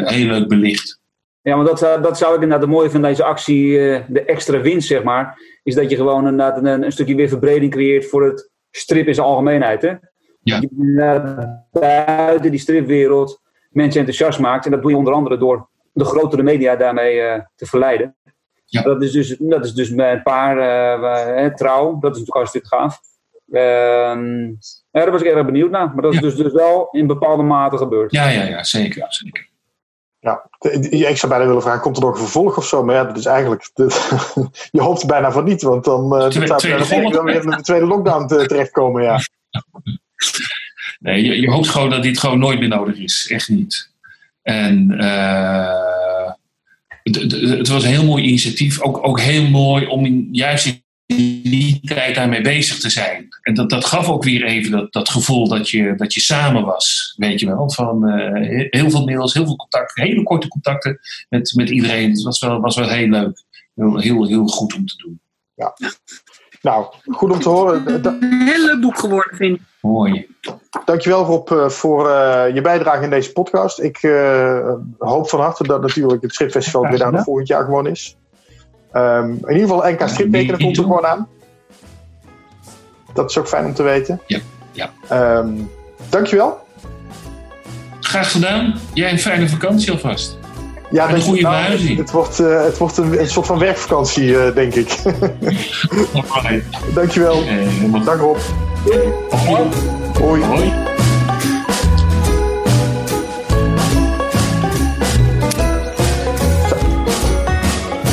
S4: heel leuk belicht.
S2: Ja, maar dat, zou- dat zou ik inderdaad het mooie van deze actie, de extra winst, zeg maar, is dat je gewoon inderdaad een, een stukje weer verbreding creëert voor het strip in zijn algemeenheid. Hè?
S4: Ja.
S2: Je buiten die stripwereld mensen enthousiast maakt. En dat doe je onder andere door de grotere media daarmee te verleiden.
S4: Ja.
S2: Dat, is dus, dat is dus bij een paar, eh, trouw, dat is natuurlijk hartstikke gaaf. Ehm, ja, daar was ik erg benieuwd naar. Maar dat is
S4: Ja.
S2: dus, dus wel in bepaalde mate gebeurd.
S4: Ja, ja, ja, zeker. zeker.
S1: Ja, ik zou bijna willen vragen, komt er nog een vervolg of zo? Maar ja, dat is eigenlijk, <laughs> je hoopt bijna van niet, want dan, eh,
S4: Tweede-
S1: zou
S4: tweede
S1: dan weer in de tweede lockdown te- terechtkomen. Ja. <laughs>
S4: Nee, je, je hoopt gewoon dat dit gewoon nooit meer nodig is. Echt niet. En eh, het, was een heel mooi initiatief. Ook, ook heel mooi om in, juist in die tijd daarmee bezig te zijn. En dat, dat gaf ook weer even dat, dat gevoel dat je, dat je samen was. Weet je wel. Van eh, heel veel mails, heel veel contacten. Hele korte contacten met, met iedereen. Het was wel, was wel heel leuk. Heel, heel, heel goed om te doen.
S1: Nou, goed om te horen.
S5: Een heel leuk boek geworden, vind ik.
S4: Mooi.
S1: Dankjewel Rob eh, voor eh, je bijdrage in deze podcast. Ik eh, hoop van harte dat natuurlijk het Stripfestival
S4: Graag
S1: weer daar
S4: gedaan.
S1: volgend jaar gewoon is. Ehm, in ieder geval NK Striptekenen komt er gewoon aan. Dat is ook fijn om te weten.
S4: Ja, ja.
S1: Ehm, dankjewel.
S4: Graag gedaan. Jij een fijne vakantie alvast.
S1: Ja,
S4: En een goede
S1: nou. Het wordt, eh, het wordt een, een soort van werkvakantie, eh, denk ik. <laughs> Dankjewel.
S4: Eh,
S1: Dank Rob. Hoi.
S4: Hoi.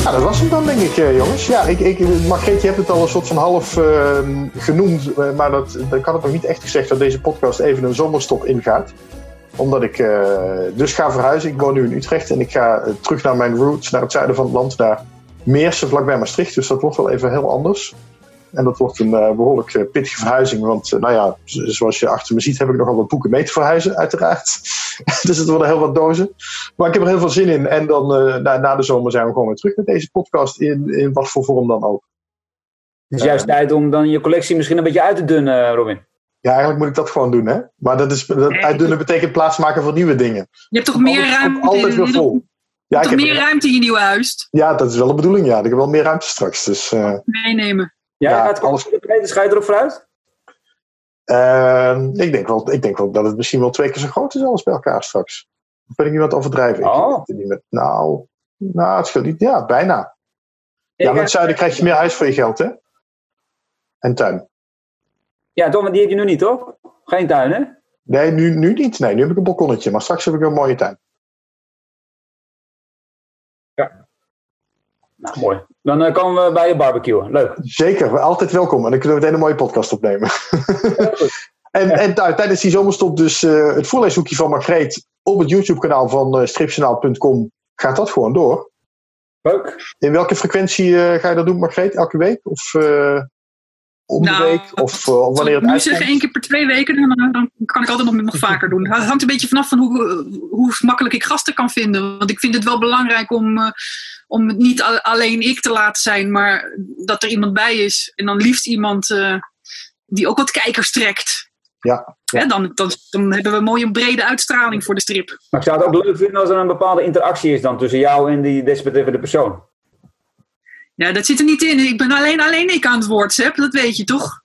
S1: Ja, dat was hem dan, denk ik, eh, jongens. Ja, ik, ik, Margreet, je hebt het al een soort van half ehm, genoemd, eh, maar dat, dat kan het nog niet echt gezegd dat deze podcast even een zomerstop ingaat. Omdat ik eh, dus ga verhuizen. Ik woon nu in Utrecht en ik ga terug naar mijn roots, naar het zuiden van het land, naar Meersen, vlakbij Maastricht. Dus dat wordt wel even heel anders. En dat wordt een eh, behoorlijk eh, pittige verhuizing. Want, eh, nou ja, zoals je achter me ziet, heb ik nogal wat boeken mee te verhuizen, uiteraard. <laughs> dus het worden heel wat dozen. Maar ik heb er heel veel zin in. En dan eh, na, na de zomer zijn we gewoon weer terug met deze podcast. In, in wat voor vorm dan ook.
S2: Het is juist tijd om dan je collectie misschien een beetje uit te dunnen, Robin.
S1: Ja, eigenlijk moet ik dat gewoon doen, hè? Maar dat is, dat uitdunnen betekent plaatsmaken voor nieuwe dingen.
S5: Je hebt toch meer ruimte,
S1: altijd
S5: in,
S1: weer
S5: je
S1: vol.
S5: hebt
S1: Ja, ik
S5: toch
S1: heb,
S5: meer ruimte in je nieuwe huis?
S1: ja, dat is wel de bedoeling, ja. Ik heb wel meer ruimte straks. Dus, eh,
S5: Meenemen.
S2: Ja,
S1: Ja,
S2: het
S1: alles-
S2: alles... Ga je erop vooruit?
S1: eh, ik, denk wel, ik denk wel dat het misschien wel twee keer zo groot is alles bij elkaar straks. Of ben ik aan het overdrijven? Ik
S2: Oh.
S1: niet meer. Nou, nou, het scheelt niet. Ja, bijna. Ja,
S2: Ik-
S1: in het zuiden krijg je meer huis voor je geld, hè? En tuin.
S2: Ja, toch, maar die heb je nu niet, toch? Geen tuin, hè?
S1: Nee, nu, nu niet. Nee, nu heb ik een balkonnetje. Maar straks heb ik een mooie tuin.
S2: Nou, mooi. Dan eh, komen we bij je barbecue. Leuk.
S1: Zeker, altijd welkom. En dan kunnen we meteen een mooie podcast opnemen. <laughs> en en nou, tijdens die zomerstop dus eh, het voorleeshoekje van Margreet op het YouTube-kanaal van uh, stripjournaal.com gaat dat gewoon door.
S2: Leuk.
S1: In welke frequentie ga je dat doen, Margreet? Elke week? Of om de
S5: Nou,
S1: week? Of eh, wanneer het
S5: Zal ik nu
S1: uitkomt?
S5: zeggen één keer per twee weken, dan, dan kan ik altijd nog, nog <laughs> vaker doen. Het hangt een beetje vanaf van hoe, hoe makkelijk ik gasten kan vinden. Want ik vind het wel belangrijk om, eh, om het niet al- alleen ik te laten zijn, maar dat er iemand bij is. En dan liefst iemand eh, die ook wat kijkers trekt.
S1: Ja, ja.
S5: Hè, dan, dan, dan hebben we een mooie brede uitstraling voor de strip.
S2: Maar ik zou het ook leuk vinden als er een bepaalde interactie is dan tussen jou en die desbetreffende persoon.
S5: Ja, dat zit er niet in. Ik ben alleen, alleen ik aan het woord, Sepp. Dat weet je toch?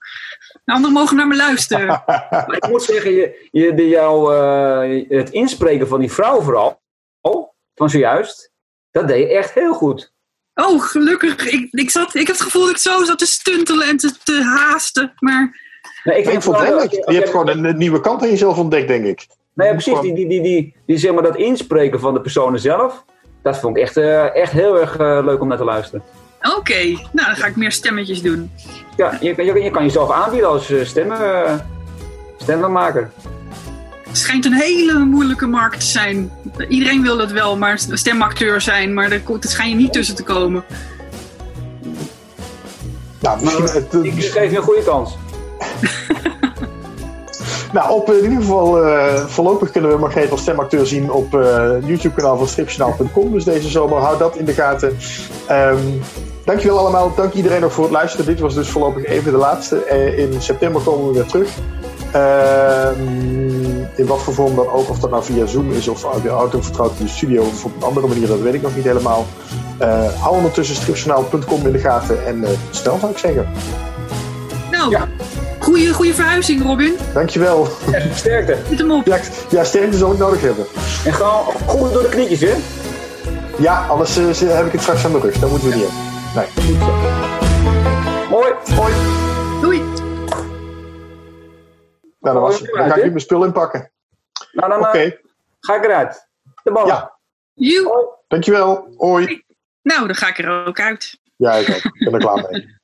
S5: De anderen mogen naar me luisteren.
S2: Maar <laughs> ik moet zeggen, je, je, de, jou, eh, het inspreken van die vrouw vooral, oh, van zojuist, dat deed je echt heel goed.
S5: Oh, gelukkig. Ik, ik, zat, ik heb het gevoel dat ik zo zat te stuntelen en te, te haasten. Maar
S2: Nee, ik
S1: ik
S2: vind
S1: vond het leuk. Je hebt gewoon een, een nieuwe kant aan jezelf ontdekt, denk ik.
S2: Nee, ja, precies. Die, die, die, die, die, zeg maar, dat inspreken van de personen zelf. dat vond ik echt, eh, echt heel erg eh, leuk om naar te luisteren.
S5: Oké, nou dan ga ik meer stemmetjes doen.
S2: Ja, je, je, je kan jezelf aanbieden als eh, stemmen, eh, stemmenmaker.
S5: Het schijnt een hele moeilijke markt te zijn. Iedereen wil het wel, maar stemacteur zijn, maar er, er schijn je niet tussen te komen.
S1: Nou, misschien, het,
S2: Ik geef je een goede kans. <laughs>
S1: nou, op in ieder geval, eh, voorlopig kunnen we Margreet als stemacteur zien op eh, YouTube-kanaal van stripjournaal.com. Dus deze zomer, houd dat in de gaten. Ehm dankjewel allemaal. Dank iedereen nog voor het luisteren. Dit was dus voorlopig even de laatste. Eh, in september komen we weer terug. Ehm, in wat voor vorm dan ook, of dat nou via Zoom is of weer auto vertrouwd in de studio of op een andere manier, dat weet ik nog niet helemaal. Eh, hou ondertussen stripjournaal.com in de gaten en eh snel zou ik zeggen.
S5: Nou,
S2: Ja.
S5: goede, goede verhuizing Robin.
S1: Dankjewel.
S2: Sterkte.
S5: Hem op.
S1: Ja, ja sterkte zal ik nodig hebben.
S2: En gewoon goed door de knietjes, hè?
S1: Ja, anders eh, heb ik het straks aan de rug. Dat moeten we niet hebben. Nee.
S2: Mooi. Mooi.
S5: Doei.
S1: Nou, dat was, dan ga ik nu mijn spul inpakken.
S2: Nou, dan
S1: Oké,
S2: eh, ga ik eruit. De bal.
S1: Ja.
S5: Joe.
S1: dankjewel. Hoi.
S5: Nou, dan ga ik er ook uit.
S1: Ja, ik ook. Ik ben er klaar mee. <laughs>